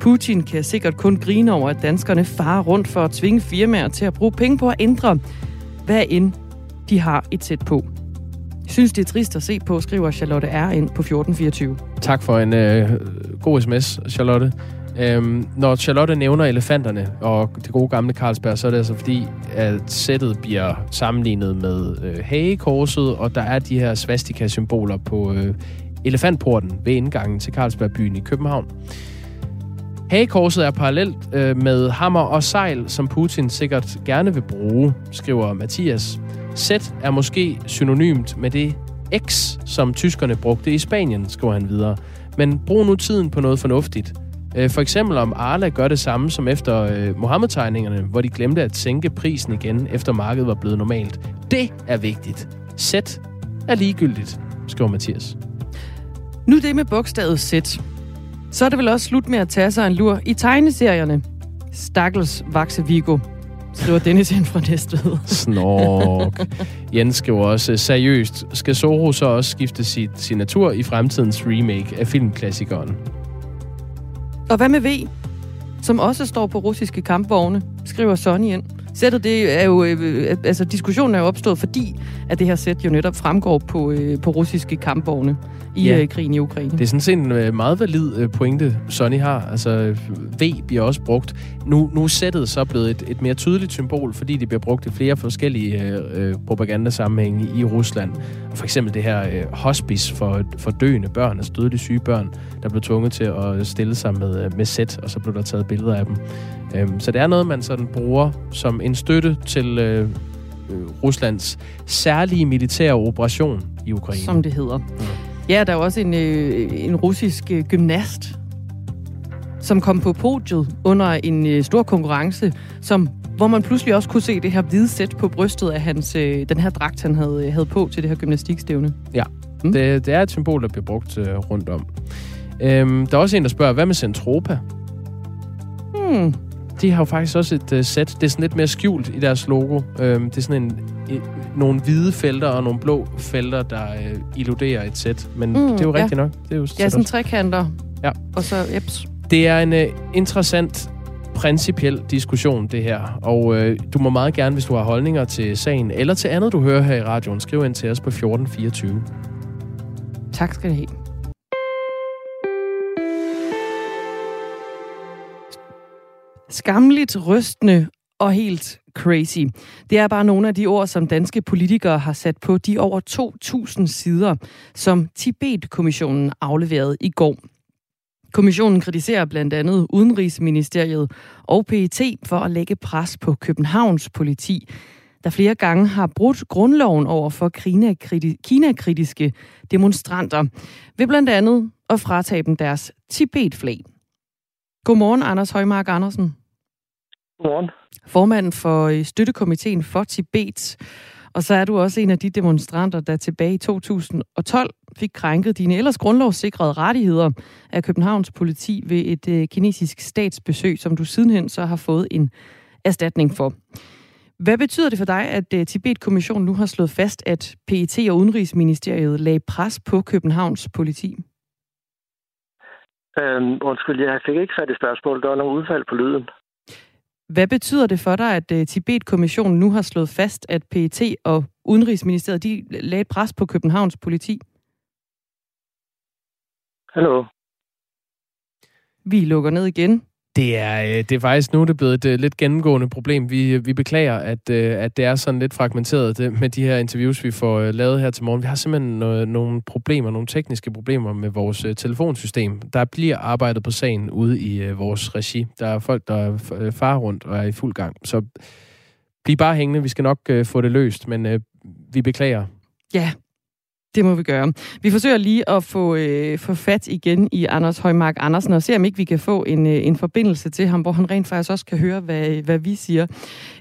Putin kan sikkert kun grine over, at danskerne farer rundt for at tvinge firmaer til at bruge penge på at ændre, hvad end de har et sæt på. Synes, det er trist at se på, skriver Charlotte R. ind på 1424. Tak for en øh, god sms, Charlotte. Øhm, når Charlotte nævner elefanterne og det gode gamle Carlsberg, så er det altså fordi, at sættet bliver sammenlignet med øh, hagekorset, og der er de her svastika-symboler på øh, elefantporten ved indgangen til Carlsbergbyen i København. Hagekorset er parallelt øh, med hammer og sejl, som Putin sikkert gerne vil bruge, skriver Mathias. Z er måske synonymt med det X, som tyskerne brugte i Spanien, skriver han videre. Men brug nu tiden på noget fornuftigt. Øh, for eksempel om Arla gør det samme som efter øh, Mohammed-tegningerne, hvor de glemte at sænke prisen igen, efter markedet var blevet normalt. Det er vigtigt. Z er ligegyldigt, skriver Mathias. Nu det med bogstavet Z. Så er det vel også slut med at tage sig en lur i tegneserierne. Stakkels Vaxe Vigo, skriver Dennis ind fra Næstved. Snork. Jens skriver også, seriøst, skal Zorro så også skifte sit signatur i fremtidens remake af filmklassikeren? Og hvad med V, som også står på russiske kampvogne, skriver Sonny ind. Sættet det er jo, øh, altså diskussionen er jo opstået, fordi at det her sæt jo netop fremgår på, øh, på russiske kampvogne i ja. øh, krigen i Ukraine. Det er sådan set en øh, meget valid øh, pointe, Sonny har. Altså, V bliver også brugt. Nu, nu er sættet så blevet et, et mere tydeligt symbol, fordi det bliver brugt i flere forskellige øh, øh propagandasammenhænge i Rusland. For eksempel det her øh, hospice for, for døende børn, altså dødeligt syge børn, der blev tvunget til at stille sig med, med sæt, og så blev der taget billeder af dem. Øhm, så det er noget, man sådan bruger som en støtte til øh, øh, Ruslands særlige militære operation i Ukraine. Som det hedder. Mm. Ja, der er også en, øh, en russisk øh, gymnast, som kom på podiet under en øh, stor konkurrence, som hvor man pludselig også kunne se det her hvide sæt på brystet af hans, øh, den her dragt, han havde, øh, havde på til det her gymnastikstævne. Ja, mm. det, det er et symbol, der bliver brugt øh, rundt om. Øhm, der er også en, der spørger, hvad med Centropa? Hmm de har jo faktisk også et uh, sæt. Det er sådan lidt mere skjult i deres logo. Øhm, det er sådan en, en, nogle hvide felter og nogle blå felter, der uh, illuderer et sæt. Men mm, det er jo rigtigt ja. nok. Det er jo ja, sådan trekanter. Ja. Og så, jeps. Det er en uh, interessant principiel diskussion, det her. Og uh, du må meget gerne, hvis du har holdninger til sagen, eller til andet, du hører her i radioen, skriv ind til os på 1424. Tak skal du have. Skamligt, rystende og helt crazy. Det er bare nogle af de ord, som danske politikere har sat på de over 2.000 sider, som Tibet-kommissionen afleverede i går. Kommissionen kritiserer blandt andet Udenrigsministeriet og PET for at lægge pres på Københavns politi, der flere gange har brudt grundloven over for Kina-kritiske demonstranter, ved blandt andet at fratage dem deres Tibet-flag. Godmorgen, Anders Højmark Andersen. Godmorgen. Formanden for øh, støttekomiteen for Tibet. Og så er du også en af de demonstranter, der tilbage i 2012 fik krænket dine ellers grundlovssikrede rettigheder af Københavns politi ved et øh, kinesisk statsbesøg, som du sidenhen så har fået en erstatning for. Hvad betyder det for dig, at øh, Tibet-kommissionen nu har slået fast, at PET og Udenrigsministeriet lagde pres på Københavns politi? Øhm, undskyld, jeg fik ikke fat i spørgsmålet. Der var nogle udfald på lyden. Hvad betyder det for dig, at uh, Tibet-kommissionen nu har slået fast, at PET og Udenrigsministeriet de lagde et pres på Københavns politi? Hallo? Vi lukker ned igen. Det er, øh, det er faktisk nu det er blevet et øh, lidt gennemgående problem. Vi, øh, vi beklager, at, at det er sådan lidt fragmenteret det, med de her interviews, vi får lavet her til morgen. Vi har simpelthen noget, nogle problemer, nogle tekniske problemer med vores telefonsystem. Der bliver arbejdet på sagen ude i vores regi. Der er folk, der farer rundt og er i fuld gang. Så bliv bare hængende. Vi skal nok få det løst, men vi beklager. Ja, det må vi gøre. Vi forsøger lige at få, øh, få fat igen i Anders Højmark Andersen, og se om ikke vi kan få en, øh, en forbindelse til ham, hvor han rent faktisk også kan høre, hvad, hvad vi siger.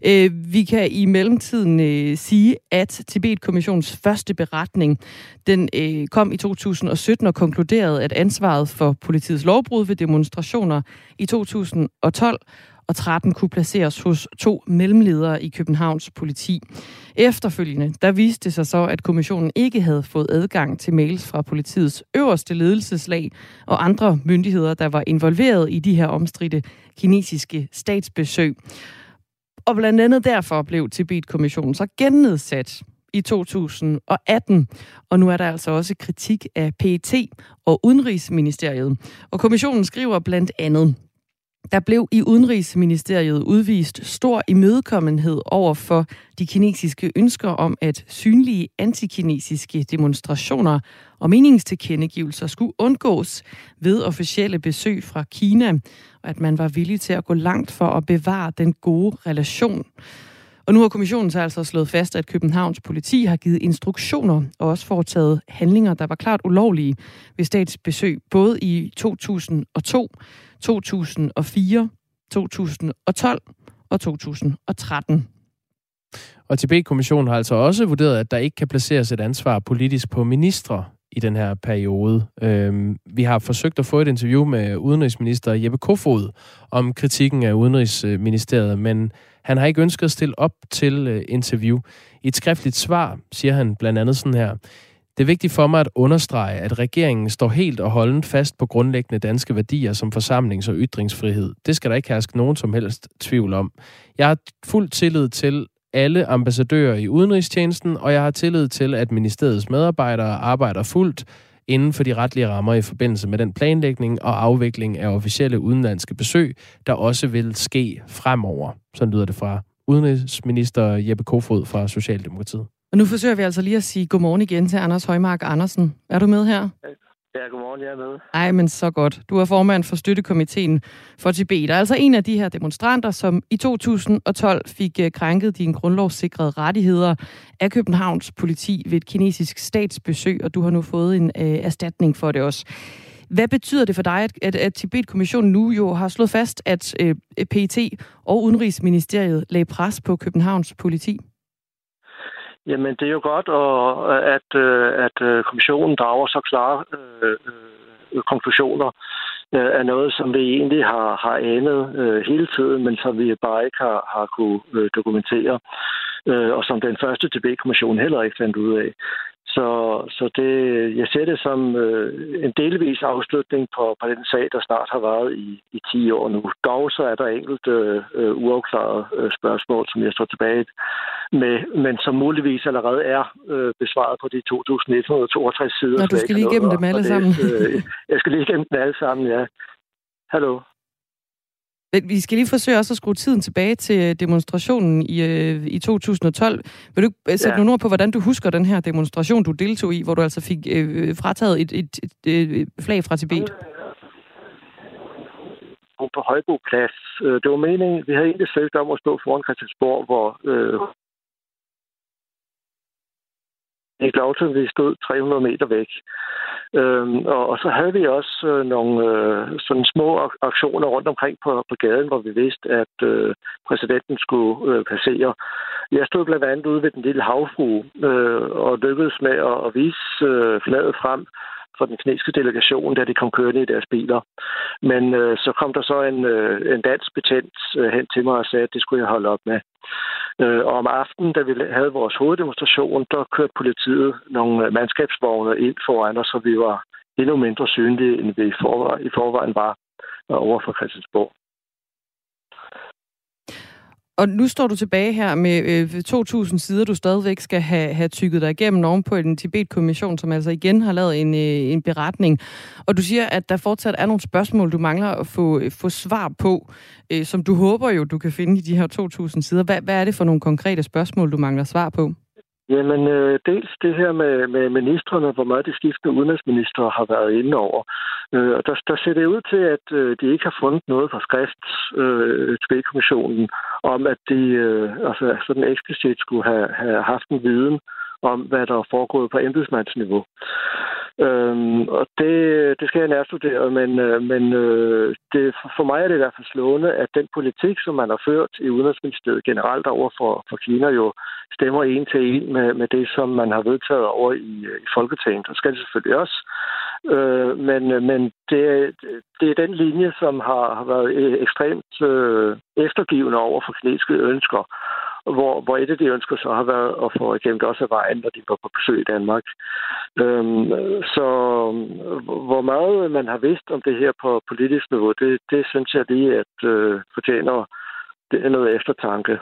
Øh, vi kan i mellemtiden øh, sige, at Tibet-kommissionens første beretning, den øh, kom i 2017 og konkluderede, at ansvaret for politiets lovbrud ved demonstrationer i 2012 og 13 kunne placeres hos to mellemledere i Københavns politi. Efterfølgende, der viste det sig så, at kommissionen ikke havde fået adgang til mails fra politiets øverste ledelseslag og andre myndigheder, der var involveret i de her omstridte kinesiske statsbesøg. Og blandt andet derfor blev Tibet-kommissionen så gennedsat i 2018, og nu er der altså også kritik af PET og Udenrigsministeriet. Og kommissionen skriver blandt andet, der blev i Udenrigsministeriet udvist stor imødekommenhed over for de kinesiske ønsker om, at synlige antikinesiske demonstrationer og meningstilkendegivelser skulle undgås ved officielle besøg fra Kina, og at man var villig til at gå langt for at bevare den gode relation. Og nu har kommissionen så altså slået fast, at Københavns politi har givet instruktioner og også foretaget handlinger, der var klart ulovlige ved statsbesøg, både i 2002, 2004, 2012 og 2013. Og Tibet-kommissionen har altså også vurderet, at der ikke kan placeres et ansvar politisk på ministre i den her periode. Øhm, vi har forsøgt at få et interview med udenrigsminister Jeppe Kofod om kritikken af udenrigsministeriet, men han har ikke ønsket at stille op til øh, interview. I et skriftligt svar siger han blandt andet sådan her. Det er vigtigt for mig at understrege, at regeringen står helt og holdent fast på grundlæggende danske værdier som forsamlings- og ytringsfrihed. Det skal der ikke herske nogen som helst tvivl om. Jeg har fuld tillid til alle ambassadører i udenrigstjenesten, og jeg har tillid til, at ministeriets medarbejdere arbejder fuldt inden for de retlige rammer i forbindelse med den planlægning og afvikling af officielle udenlandske besøg, der også vil ske fremover. Så lyder det fra udenrigsminister Jeppe Kofod fra Socialdemokratiet. Og nu forsøger vi altså lige at sige godmorgen igen til Anders Højmark Andersen. Er du med her? Ja, godmorgen, jeg er med. Ej, men så godt. Du er formand for støttekomiteen for Tibet. Er altså en af de her demonstranter, som i 2012 fik øh, krænket dine grundlovssikrede rettigheder af Københavns politi ved et kinesisk statsbesøg, og du har nu fået en øh, erstatning for det også. Hvad betyder det for dig, at, at, at Tibet-kommissionen nu jo har slået fast, at øh, PET og Udenrigsministeriet lagde pres på Københavns politi? Jamen, det er jo godt, og, at, øh, at øh, kommissionen drager så klare øh, øh, konklusioner øh, af noget, som vi egentlig har, har anet øh, hele tiden, men som vi bare ikke har, har kunne øh, dokumentere, øh, og som den første TB-kommission heller ikke fandt ud af. Så, så det, jeg ser det som øh, en delvis afslutning på, på den sag, der snart har været i, i 10 år nu. Dog så er der enkelte øh, uafklarede øh, spørgsmål, som jeg står tilbage med, men som muligvis allerede er øh, besvaret på de 2.162 sider. Nå, du skal lige igennem dem alle sammen. Øh, (laughs) jeg skal lige igennem dem alle sammen, ja. Hallo. Vi skal lige forsøge også at skrue tiden tilbage til demonstrationen i, øh, i 2012. Vil du øh, sætte ja. nogle ord på, hvordan du husker den her demonstration, du deltog i, hvor du altså fik øh, frataget et, et, et, et flag fra Tibet? På Højbo Plads. Øh, det var meningen, vi havde egentlig søgt om at stå foran Christiansborg, hvor øh, Nick lov vi stod 300 meter væk. Øhm, og, og så havde vi også øh, nogle øh, sådan små aktioner rundt omkring på, på gaden, hvor vi vidste, at øh, præsidenten skulle øh, passere. Jeg stod blandt andet ude ved den lille havfrue øh, og lykkedes med at, at vise øh, flaget frem for den kinesiske delegation, da de kom kørende i deres biler. Men øh, så kom der så en, øh, en dansk betjent øh, hen til mig og sagde, at det skulle jeg holde op med. Øh, og om aftenen, da vi havde vores hoveddemonstration, der kørte politiet nogle øh, mandskabsvogne ind foran os, så vi var endnu mindre synlige, end vi i forvejen, i var øh, over for Christiansborg. Og nu står du tilbage her med øh, 2.000 sider, du stadigvæk skal have, have tykket dig igennem oven på en Tibet-kommission, som altså igen har lavet en, øh, en beretning. Og du siger, at der fortsat er nogle spørgsmål, du mangler at få, øh, få svar på, øh, som du håber jo, du kan finde i de her 2.000 sider. Hvad, hvad er det for nogle konkrete spørgsmål, du mangler svar på? Jamen, øh, dels det her med, med ministerne, hvor meget de skiftende udenrigsminister har været inde over. Øh, der, der ser det ud til, at øh, de ikke har fundet noget fra skrift, øh, kommissionen om at de øh, altså, sådan eksplicit skulle have, have haft en viden om, hvad der er foregået på embedsmandsniveau. Øhm, og det, det skal jeg nærstudere, men, øh, men øh, det, for mig er det i hvert fald slående, at den politik, som man har ført i Udenrigsministeriet generelt over for, for Kina, jo stemmer en til en med, med det, som man har vedtaget over i, øh, i Folketinget. Og skal det selvfølgelig også. Øh, men øh, men det, det er den linje, som har, har været øh, ekstremt øh, eftergivende over for kinesiske ønsker hvor, hvor et af de ønsker så har været at få igennem også af vejen, når de var på besøg i Danmark. Øhm, så øh, hvor meget man har vidst om det her på politisk niveau, det, det synes jeg lige, at øh, fortjener det er noget eftertanke.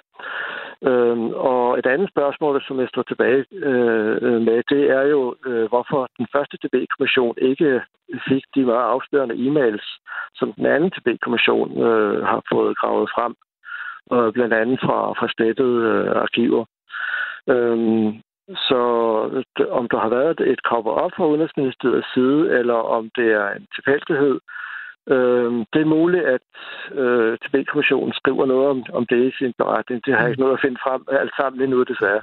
Øhm, og et andet spørgsmål, som jeg står tilbage øh, med, det er jo, øh, hvorfor den første TB-kommission ikke fik de meget afslørende e-mails, som den anden TB-kommission øh, har fået gravet frem, øh, blandt andet fra, fra slettede øh, arkiver. Øhm, så om der har været et cover-up fra Udenrigsministeriets side, eller om det er en tilfældighed, Øh, det er muligt, at øh, TB-kommissionen skriver noget om, om det i sin beretning. Det har jeg ikke noget at finde frem alt sammen lige nu, desværre.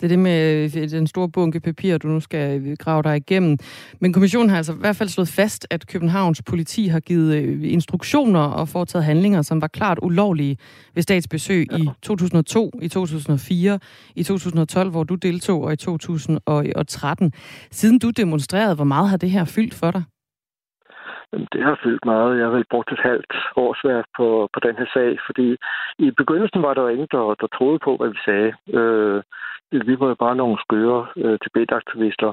Det er det med øh, den store bunke papir, du nu skal øh, grave dig igennem. Men kommissionen har altså i hvert fald slået fast, at Københavns politi har givet øh, instruktioner og foretaget handlinger, som var klart ulovlige ved statsbesøg ja. i 2002, i 2004, i 2012, hvor du deltog, og i 2013. Siden du demonstrerede, hvor meget har det her fyldt for dig? Det har fyldt meget. Jeg har vel brugt et halvt årsværk på, på den her sag, fordi i begyndelsen var der ingen, der, der troede på, hvad vi sagde. Øh, vi var jo bare nogle skøre øh, Tibet-aktivister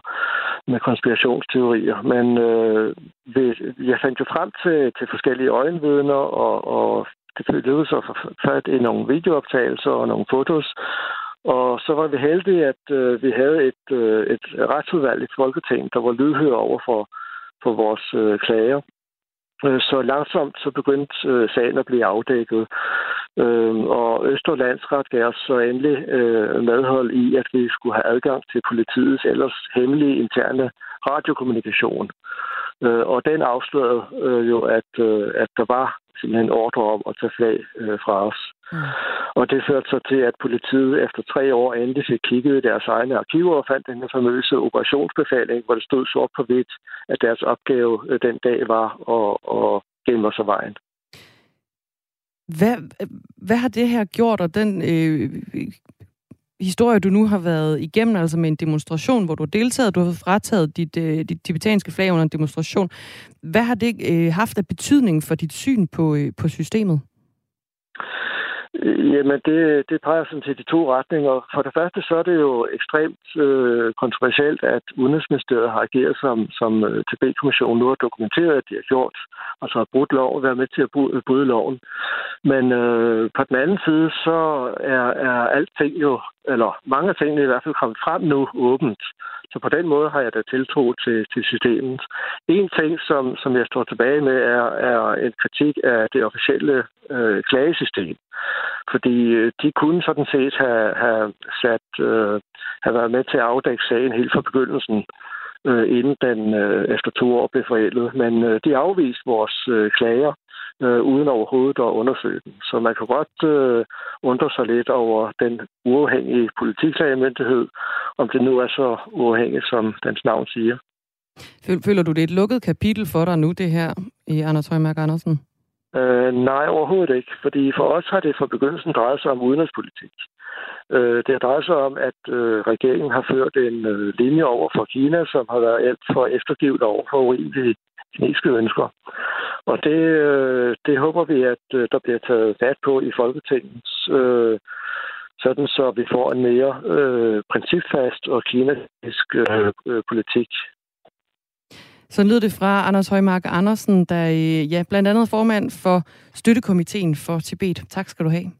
med konspirationsteorier. Men øh, jeg fandt jo frem til, til forskellige øjenvidner, og, og det lykkedes at få fat i nogle videooptagelser og nogle fotos. Og så var vi heldige, at øh, vi havde et, øh, et retsudvalg i Folketinget, der var lydhør over for på vores øh, klager. Øh, så langsomt så begyndte øh, sagen at blive afdækket. Øh, og Østerlandsret gav os så endelig øh, medhold i, at vi skulle have adgang til politiets ellers hemmelige interne radiokommunikation. Øh, og den afslørede øh, jo, at, øh, at der var simpelthen ordre om at tage flag øh, fra os. Mm. Og det førte så til, at politiet efter tre år endelig fik kigget i deres egne arkiver og fandt den her famøse operationsbefaling, hvor det stod sort på hvidt, at deres opgave øh, den dag var at, at gemme sig vejen. Hvad, hvad har det her gjort, og den øh, historie, du nu har været igennem, altså med en demonstration, hvor du har deltaget, du har frataget dit, øh, dit tibetanske flag under en demonstration. Hvad har det øh, haft af betydning for dit syn på, øh, på systemet? Øh, jamen, det, det peger sådan til de to retninger. For det første, så er det jo ekstremt øh, kontroversielt, at Udenrigsministeriet har ageret som, som øh, TB-kommissionen nu har dokumenteret, at de har gjort, altså har brudt lov og været med til at bryde loven. Men øh, på den anden side, så er, er alting jo, eller mange af tingene i hvert fald kommet frem nu åbent. Så på den måde har jeg da tiltro til, til systemet. En ting, som, som jeg står tilbage med, er, er en kritik af det officielle øh, klagesystem. Fordi øh, de kunne sådan set have, have, sat, øh, have været med til at afdække sagen helt fra begyndelsen, øh, inden den øh, efter to år blev forældet. Men øh, de afviste vores øh, klager, øh, uden overhovedet at undersøge den. Så man kan godt øh, undre sig lidt over den uafhængige politiklagemyndighed, om det nu er så uafhængigt, som dens navn siger. Føler du, det er et lukket kapitel for dig nu, det her, i Anders Højmark Andersen? Øh, nej, overhovedet ikke. Fordi for os har det fra begyndelsen drejet sig om udenrigspolitik. Øh, det har drejet sig om, at øh, regeringen har ført en øh, linje over for Kina, som har været alt for eftergivet over for urimelige kinesiske ønsker. Og det, øh, det håber vi, at øh, der bliver taget fat på i Folketingets, øh, sådan så vi får en mere øh, principfast og kinesisk øh, øh, politik så lød det fra Anders Højmark Andersen, der er ja, blandt andet formand for Støttekomiteen for Tibet. Tak skal du have.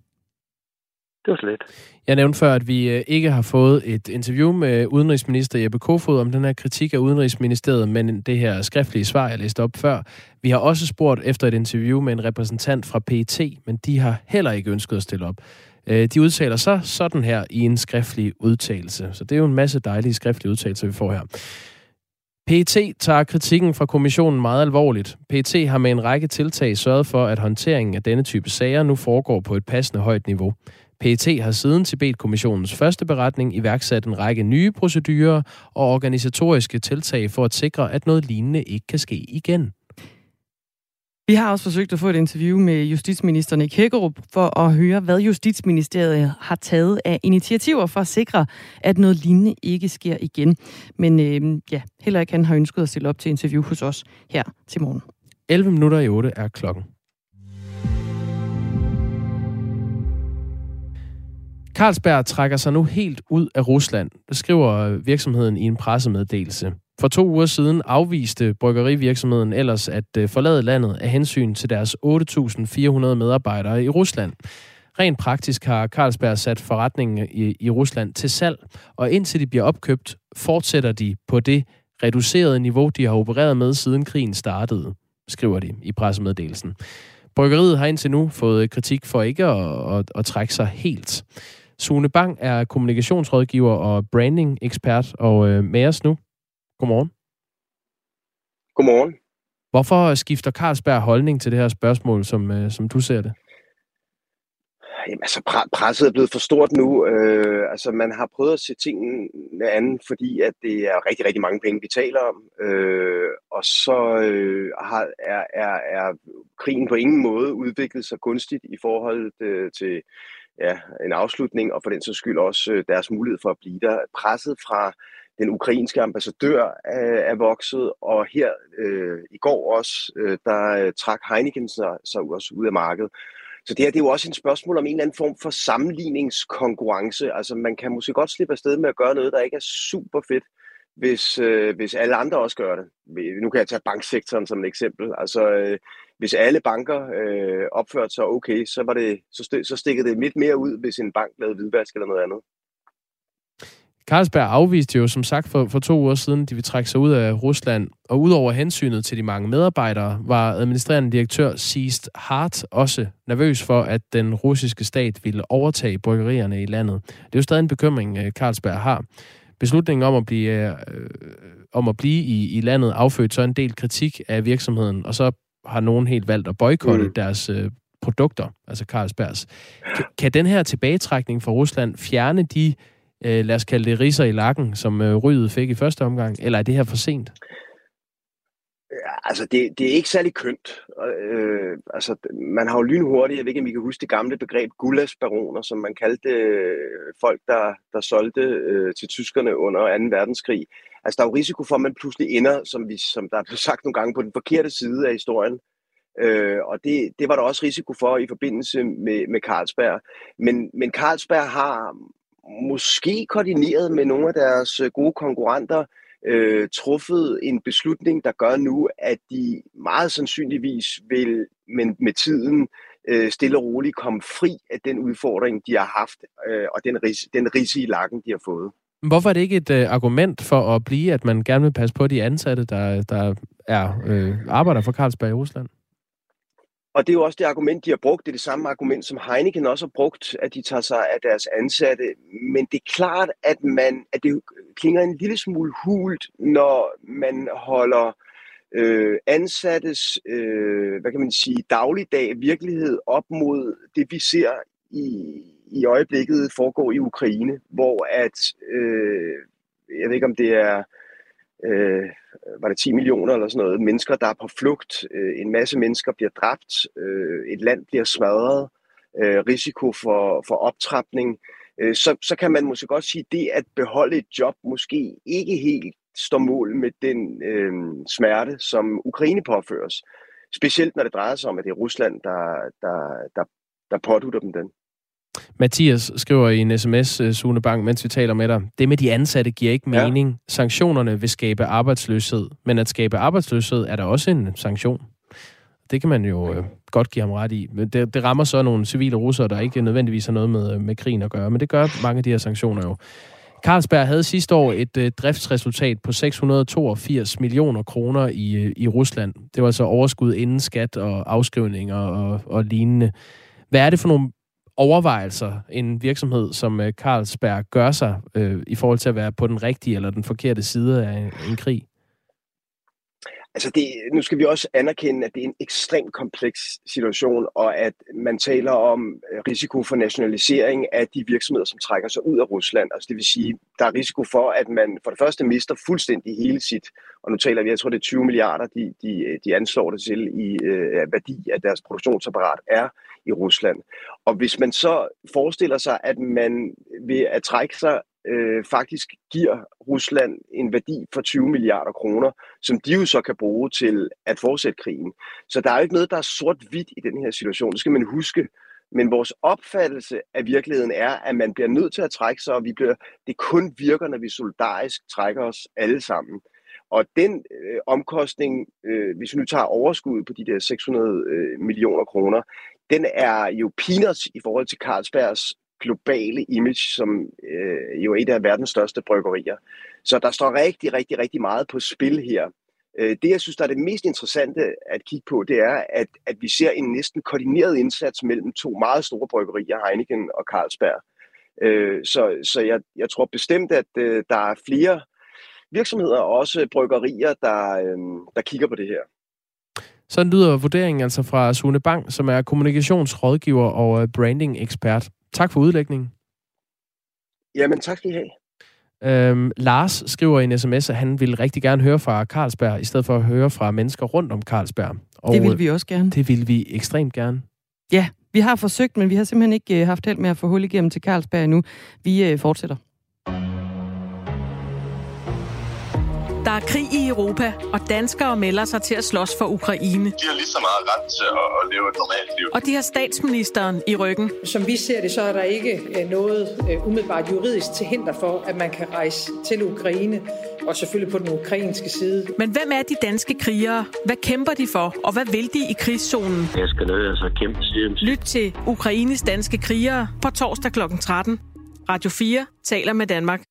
Det var slet. Jeg nævnte før, at vi øh, ikke har fået et interview med øh, udenrigsminister Jeppe Kofod om den her kritik af udenrigsministeriet, men det her skriftlige svar, jeg læste op før. Vi har også spurgt efter et interview med en repræsentant fra PET, men de har heller ikke ønsket at stille op. Øh, de udtaler sig sådan her i en skriftlig udtalelse. Så det er jo en masse dejlige skriftlige udtalelser, vi får her. PET tager kritikken fra kommissionen meget alvorligt. PET har med en række tiltag sørget for, at håndteringen af denne type sager nu foregår på et passende højt niveau. PET har siden Tibet-kommissionens første beretning iværksat en række nye procedurer og organisatoriske tiltag for at sikre, at noget lignende ikke kan ske igen. Vi har også forsøgt at få et interview med justitsministeren i Hækkerup for at høre, hvad Justitsministeriet har taget af initiativer for at sikre, at noget lignende ikke sker igen. Men øh, ja, heller ikke han har ønsket at stille op til interview hos os her til morgen. 11 minutter i 8 er klokken. Carlsberg trækker sig nu helt ud af Rusland, det skriver virksomheden i en pressemeddelelse. For to uger siden afviste bryggerivirksomheden ellers at øh, forlade landet af hensyn til deres 8.400 medarbejdere i Rusland. Rent praktisk har Carlsberg sat forretningen i, i Rusland til salg, og indtil de bliver opkøbt, fortsætter de på det reducerede niveau, de har opereret med siden krigen startede, skriver de i pressemeddelelsen. Bryggeriet har indtil nu fået kritik for ikke at, at, at trække sig helt. Sune Bang er kommunikationsrådgiver og branding-ekspert, og øh, med os nu. Godmorgen. Godmorgen. Hvorfor skifter Carlsberg holdning til det her spørgsmål, som, øh, som du ser det? Jamen, altså, pre- presset er blevet for stort nu. Øh, altså, man har prøvet at se tingene an, fordi at det er rigtig, rigtig mange penge, vi taler om. Øh, og så øh, har, er, er, er krigen på ingen måde udviklet sig gunstigt i forhold øh, til ja, en afslutning, og for den så skyld også øh, deres mulighed for at blive der. Presset fra den ukrainske ambassadør er, er vokset, og her øh, i går også, øh, der øh, trak Heineken sig, sig også ud af markedet. Så det her det er jo også et spørgsmål om en eller anden form for sammenligningskonkurrence. Altså man kan måske godt slippe afsted med at gøre noget, der ikke er super fedt, hvis, øh, hvis alle andre også gør det. Nu kan jeg tage banksektoren som et eksempel. Altså øh, hvis alle banker øh, opførte sig okay, så, var det, så, st- så stikkede det lidt mere ud, hvis en bank lavede hvidvask eller noget andet. Carlsberg afviste jo som sagt for, for to uger siden, de vil trække sig ud af Rusland. Og udover hensynet til de mange medarbejdere, var administrerende direktør Seast Hart også nervøs for, at den russiske stat ville overtage bryggerierne i landet. Det er jo stadig en bekymring, øh, Carlsberg har. Beslutningen om at blive, øh, øh, om at blive i, i landet affødte så en del kritik af virksomheden, og så har nogen helt valgt at boykotte mm. deres øh, produkter, altså Carlsbergs. Kan, kan den her tilbagetrækning fra Rusland fjerne de øh, lad os kalde det riser i lakken, som øh, Rydet fik i første omgang, eller er det her for sent? Ja, altså, det, det er ikke særlig kønt. Øh, altså, man har jo lynhurtigt, jeg ved ikke, om I kan huske det gamle begreb gulasbaroner, som man kaldte øh, folk, der, der solgte øh, til tyskerne under 2. verdenskrig. Altså, der er jo risiko for, at man pludselig ender, som, vi, som der er blevet sagt nogle gange, på den forkerte side af historien. Øh, og det, det var der også risiko for i forbindelse med, med Carlsberg. Men, men Carlsberg har måske koordineret med nogle af deres øh, gode konkurrenter, øh, truffet en beslutning, der gør nu, at de meget sandsynligvis vil med, med tiden øh, stille og roligt komme fri af den udfordring, de har haft, øh, og den, ris, den risige i lakken, de har fået. Hvorfor er det ikke et øh, argument for at blive, at man gerne vil passe på de ansatte, der, der er øh, arbejder for Carlsberg i Rusland? Og det er jo også det argument, de har brugt. Det er det samme argument, som Heineken også har brugt, at de tager sig af deres ansatte. Men det er klart, at, man, at det klinger en lille smule hult, når man holder øh, ansattes, øh, hvad kan man sige, dagligdag virkelighed op mod det, vi ser i, i øjeblikket foregår i Ukraine, hvor at, øh, jeg ved ikke om det er øh, var det 10 millioner eller sådan noget, mennesker, der er på flugt. Øh, en masse mennesker bliver dræbt. Øh, et land bliver smadret. Øh, risiko for, for optrapning. Øh, så, så kan man måske godt sige, at det at beholde et job måske ikke helt står mål med den øh, smerte, som Ukraine påføres. Specielt når det drejer sig om, at det er Rusland, der, der, der, der pådutter dem den. Mathias skriver i en sms, øh, Sune Bang, mens vi taler med dig. Det med de ansatte giver ikke mening. Ja. Sanktionerne vil skabe arbejdsløshed, men at skabe arbejdsløshed er der også en sanktion. Det kan man jo øh, godt give ham ret i. Men det, det rammer så nogle civile russere, der ikke nødvendigvis har noget med, med krigen at gøre. Men det gør mange af de her sanktioner jo. Carlsberg havde sidste år et øh, driftsresultat på 682 millioner kroner i, øh, i Rusland. Det var altså overskud inden skat og afskrivninger og, og lignende. Hvad er det for nogle overvejelser en virksomhed som øh, Carlsberg gør sig øh, i forhold til at være på den rigtige eller den forkerte side af en, en krig? Altså det, nu skal vi også anerkende, at det er en ekstremt kompleks situation, og at man taler om øh, risiko for nationalisering af de virksomheder, som trækker sig ud af Rusland. Altså det vil sige, der er risiko for, at man for det første mister fuldstændig hele sit, og nu taler vi, jeg tror det er 20 milliarder, de, de, øh, de anslår det til i øh, værdi af deres produktionsapparat er i Rusland. Og hvis man så forestiller sig, at man ved at trække sig øh, faktisk giver Rusland en værdi for 20 milliarder kroner, som de jo så kan bruge til at fortsætte krigen. Så der er jo ikke noget, der er sort-hvidt i den her situation. Det skal man huske. Men vores opfattelse af virkeligheden er, at man bliver nødt til at trække sig, og vi bliver, det kun virker, når vi solidarisk trækker os alle sammen. Og den øh, omkostning, øh, hvis vi nu tager overskud på de der 600 øh, millioner kroner, den er jo peanuts i forhold til Carlsbergs globale image, som øh, jo er et af verdens største bryggerier. Så der står rigtig, rigtig, rigtig meget på spil her. Øh, det, jeg synes, der er det mest interessante at kigge på, det er, at, at vi ser en næsten koordineret indsats mellem to meget store bryggerier, Heineken og Carlsberg. Øh, så så jeg, jeg tror bestemt, at øh, der er flere virksomheder og også bryggerier, der, øh, der kigger på det her. Sådan lyder vurderingen altså fra Sune Bang, som er kommunikationsrådgiver og øh, branding-ekspert. Tak for udlægningen. Jamen, tak skal I have. Øhm, Lars skriver i en sms, at han vil rigtig gerne høre fra Carlsberg, i stedet for at høre fra mennesker rundt om Carlsberg. Og det vil vi også gerne. Det vil vi ekstremt gerne. Ja, vi har forsøgt, men vi har simpelthen ikke øh, haft held med at få hul igennem til Carlsberg endnu. Vi øh, fortsætter. Er krig i Europa, og danskere melder sig til at slås for Ukraine. De har lige så meget ret til at leve et normalt liv. Og de har statsministeren i ryggen. Som vi ser det, så er der ikke øh, noget øh, umiddelbart juridisk til hinder for, at man kan rejse til Ukraine, og selvfølgelig på den ukrainske side. Men hvem er de danske krigere? Hvad kæmper de for, og hvad vil de i krigszonen? Jeg skal nødt altså kæmpe siden. Lyt til Ukraines danske krigere på torsdag kl. 13. Radio 4 taler med Danmark.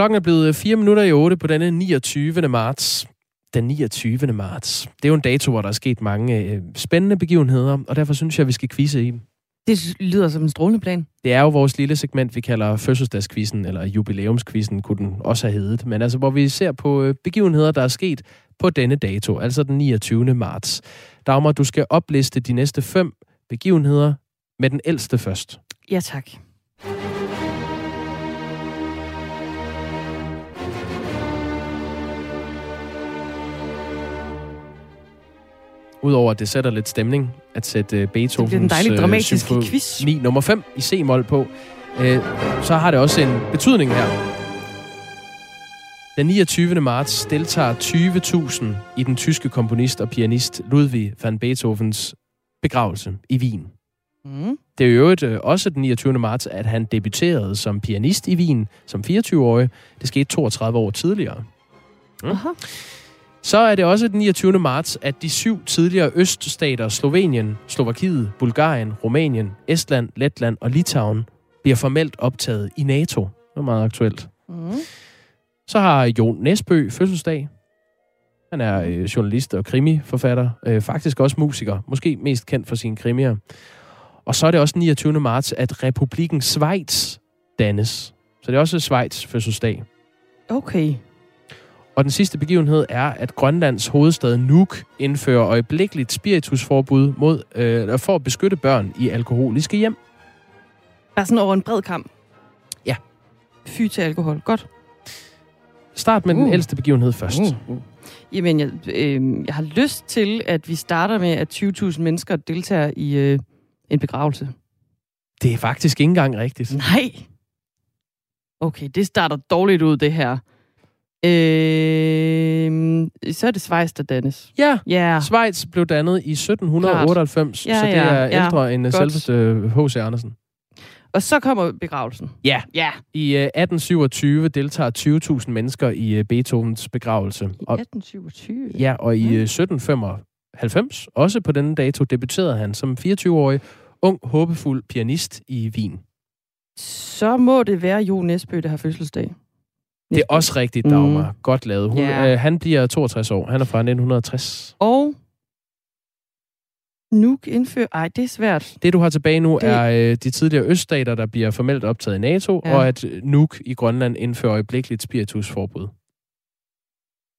Klokken er blevet 4 minutter i 8 på denne 29. marts. Den 29. marts. Det er jo en dato, hvor der er sket mange øh, spændende begivenheder, og derfor synes jeg, at vi skal quizze i dem. Det lyder som en strålende plan. Det er jo vores lille segment, vi kalder fødselsdagskvisten, eller jubilæumskvisten kunne den også have heddet. Men altså, hvor vi ser på øh, begivenheder, der er sket på denne dato, altså den 29. marts. Dagmar, du skal opliste de næste fem begivenheder med den ældste først. Ja, tak. Udover at det sætter lidt stemning at sætte Beethovens det dejligt dramatiske symfoni quiz. nummer 5 i C-mol på, øh, så har det også en betydning her. Den 29. marts deltager 20.000 i den tyske komponist og pianist Ludwig van Beethovens begravelse i Wien. Mm. Det er jo øvrigt øh, også den 29. marts, at han debuterede som pianist i Wien som 24-årig. Det skete 32 år tidligere. Mm. Aha. Så er det også den 29. marts, at de syv tidligere øststater, Slovenien, Slovakiet, Bulgarien, Rumænien, Estland, Letland og Litauen, bliver formelt optaget i NATO. Det er meget aktuelt. Mm. Så har Jon Nesbø fødselsdag. Han er øh, journalist og krimiforfatter. Øh, faktisk også musiker. Måske mest kendt for sine krimier. Og så er det også den 29. marts, at republikken Schweiz dannes. Så det er også Schweiz fødselsdag. Okay. Og den sidste begivenhed er, at Grønlands hovedstad Nuuk indfører øjeblikkeligt spiritusforbud mod, øh, for at beskytte børn i alkoholiske hjem. Bare sådan over en bred kamp. Ja. Fy til alkohol. Godt. Start med uh. den Uh. ældste begivenhed først. Uh. Jamen, jeg, øh, jeg har lyst til, at vi starter med, at 20.000 mennesker deltager i øh, en begravelse. Det er faktisk ikke engang rigtigt. Nej. Okay, det starter dårligt ud, det her. Øh, så er det Schweiz, der dannes. Ja, Ja, Schweiz blev dannet i 1798, Ja, så det ja, er ja. ældre end Godt. selveste H.C. Andersen. og så kommer begravelsen. Ja. Ja, I øh, 1827 deltager 20.000 mennesker i øh, Beethovens begravelse. i Og, 1827. ja, og i øh, 1795, også på denne dato, debuterede han som 24-årig ung, håbefuld pianist i Wien. Så må det være Jo Nesbø, der har fødselsdag. Det er også rigtigt, Dagmar. Mm. Godt lavet. Hun, Ja. øh, han bliver 62 år. Han er fra 1960. Og Nuuk indfører... Ej, det er svært. Det, du har tilbage nu, Det- er øh, de tidligere øststater, der bliver formelt optaget i NATO, Ja. og at øh, Nuuk i Grønland indfører øjeblikkeligt spiritusforbud.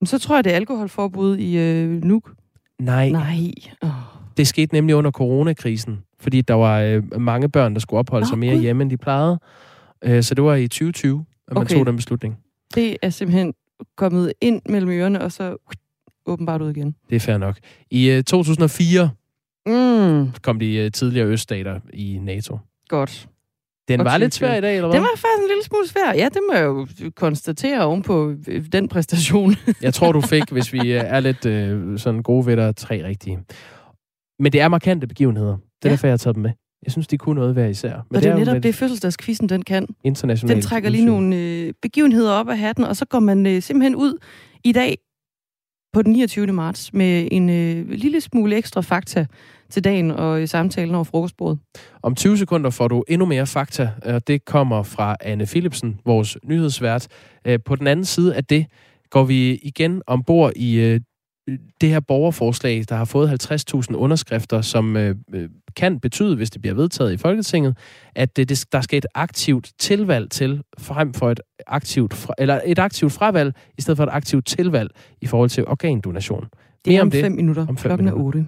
Så tror jeg, det er alkoholforbud i øh, Nuuk. Nej, Nej. Oh. det skete nemlig under coronakrisen, fordi der var øh, mange børn, der skulle opholde Nå, sig mere Gud. hjemme, end de plejede. Øh, så det var i 2020, at man Okay. tog den beslutning. Det er simpelthen kommet ind mellem ørerne, og så åbenbart ud igen. Det er fair nok. I øh, 2004 Mm, kom de øh, tidligere øststater i NATO. godt. Den Og var lidt 2020. svær i dag, eller hvad? Det var faktisk en lille smule svær. Ja, det må jeg jo konstatere ovenpå øh, den præstation. (laughs) Jeg tror, du fik, hvis vi øh, er lidt øh, sådan gode ved dig, tre rigtige. Men det er markante begivenheder. Det er Ja. derfor, jeg har taget dem med. Jeg synes, de kunne noget hver især. Men og det er jo netop det, fødselsdagskvisten den kan. Internationalt Den trækker lige nogle øh, begivenheder op af hatten, og så går man øh, simpelthen ud i dag på den 29. marts med en øh, lille smule ekstra fakta til dagen og i samtalen over frokostbordet. Om 20 sekunder får du endnu mere fakta, og det kommer fra Anne Philipsen, vores nyhedsvært. Øh, på den anden side af det går vi igen ombord i øh, det her borgerforslag, der har fået 50.000 underskrifter, som øh, kan betyde, hvis det bliver vedtaget i Folketinget, at det, det, der skal et aktivt tilvalg til, frem for et aktivt, fra, eller et aktivt fravalg, i stedet for et aktivt tilvalg i forhold til organdonation. Det er om, om det, fem minutter. Om fem Klokken minutter. er 8.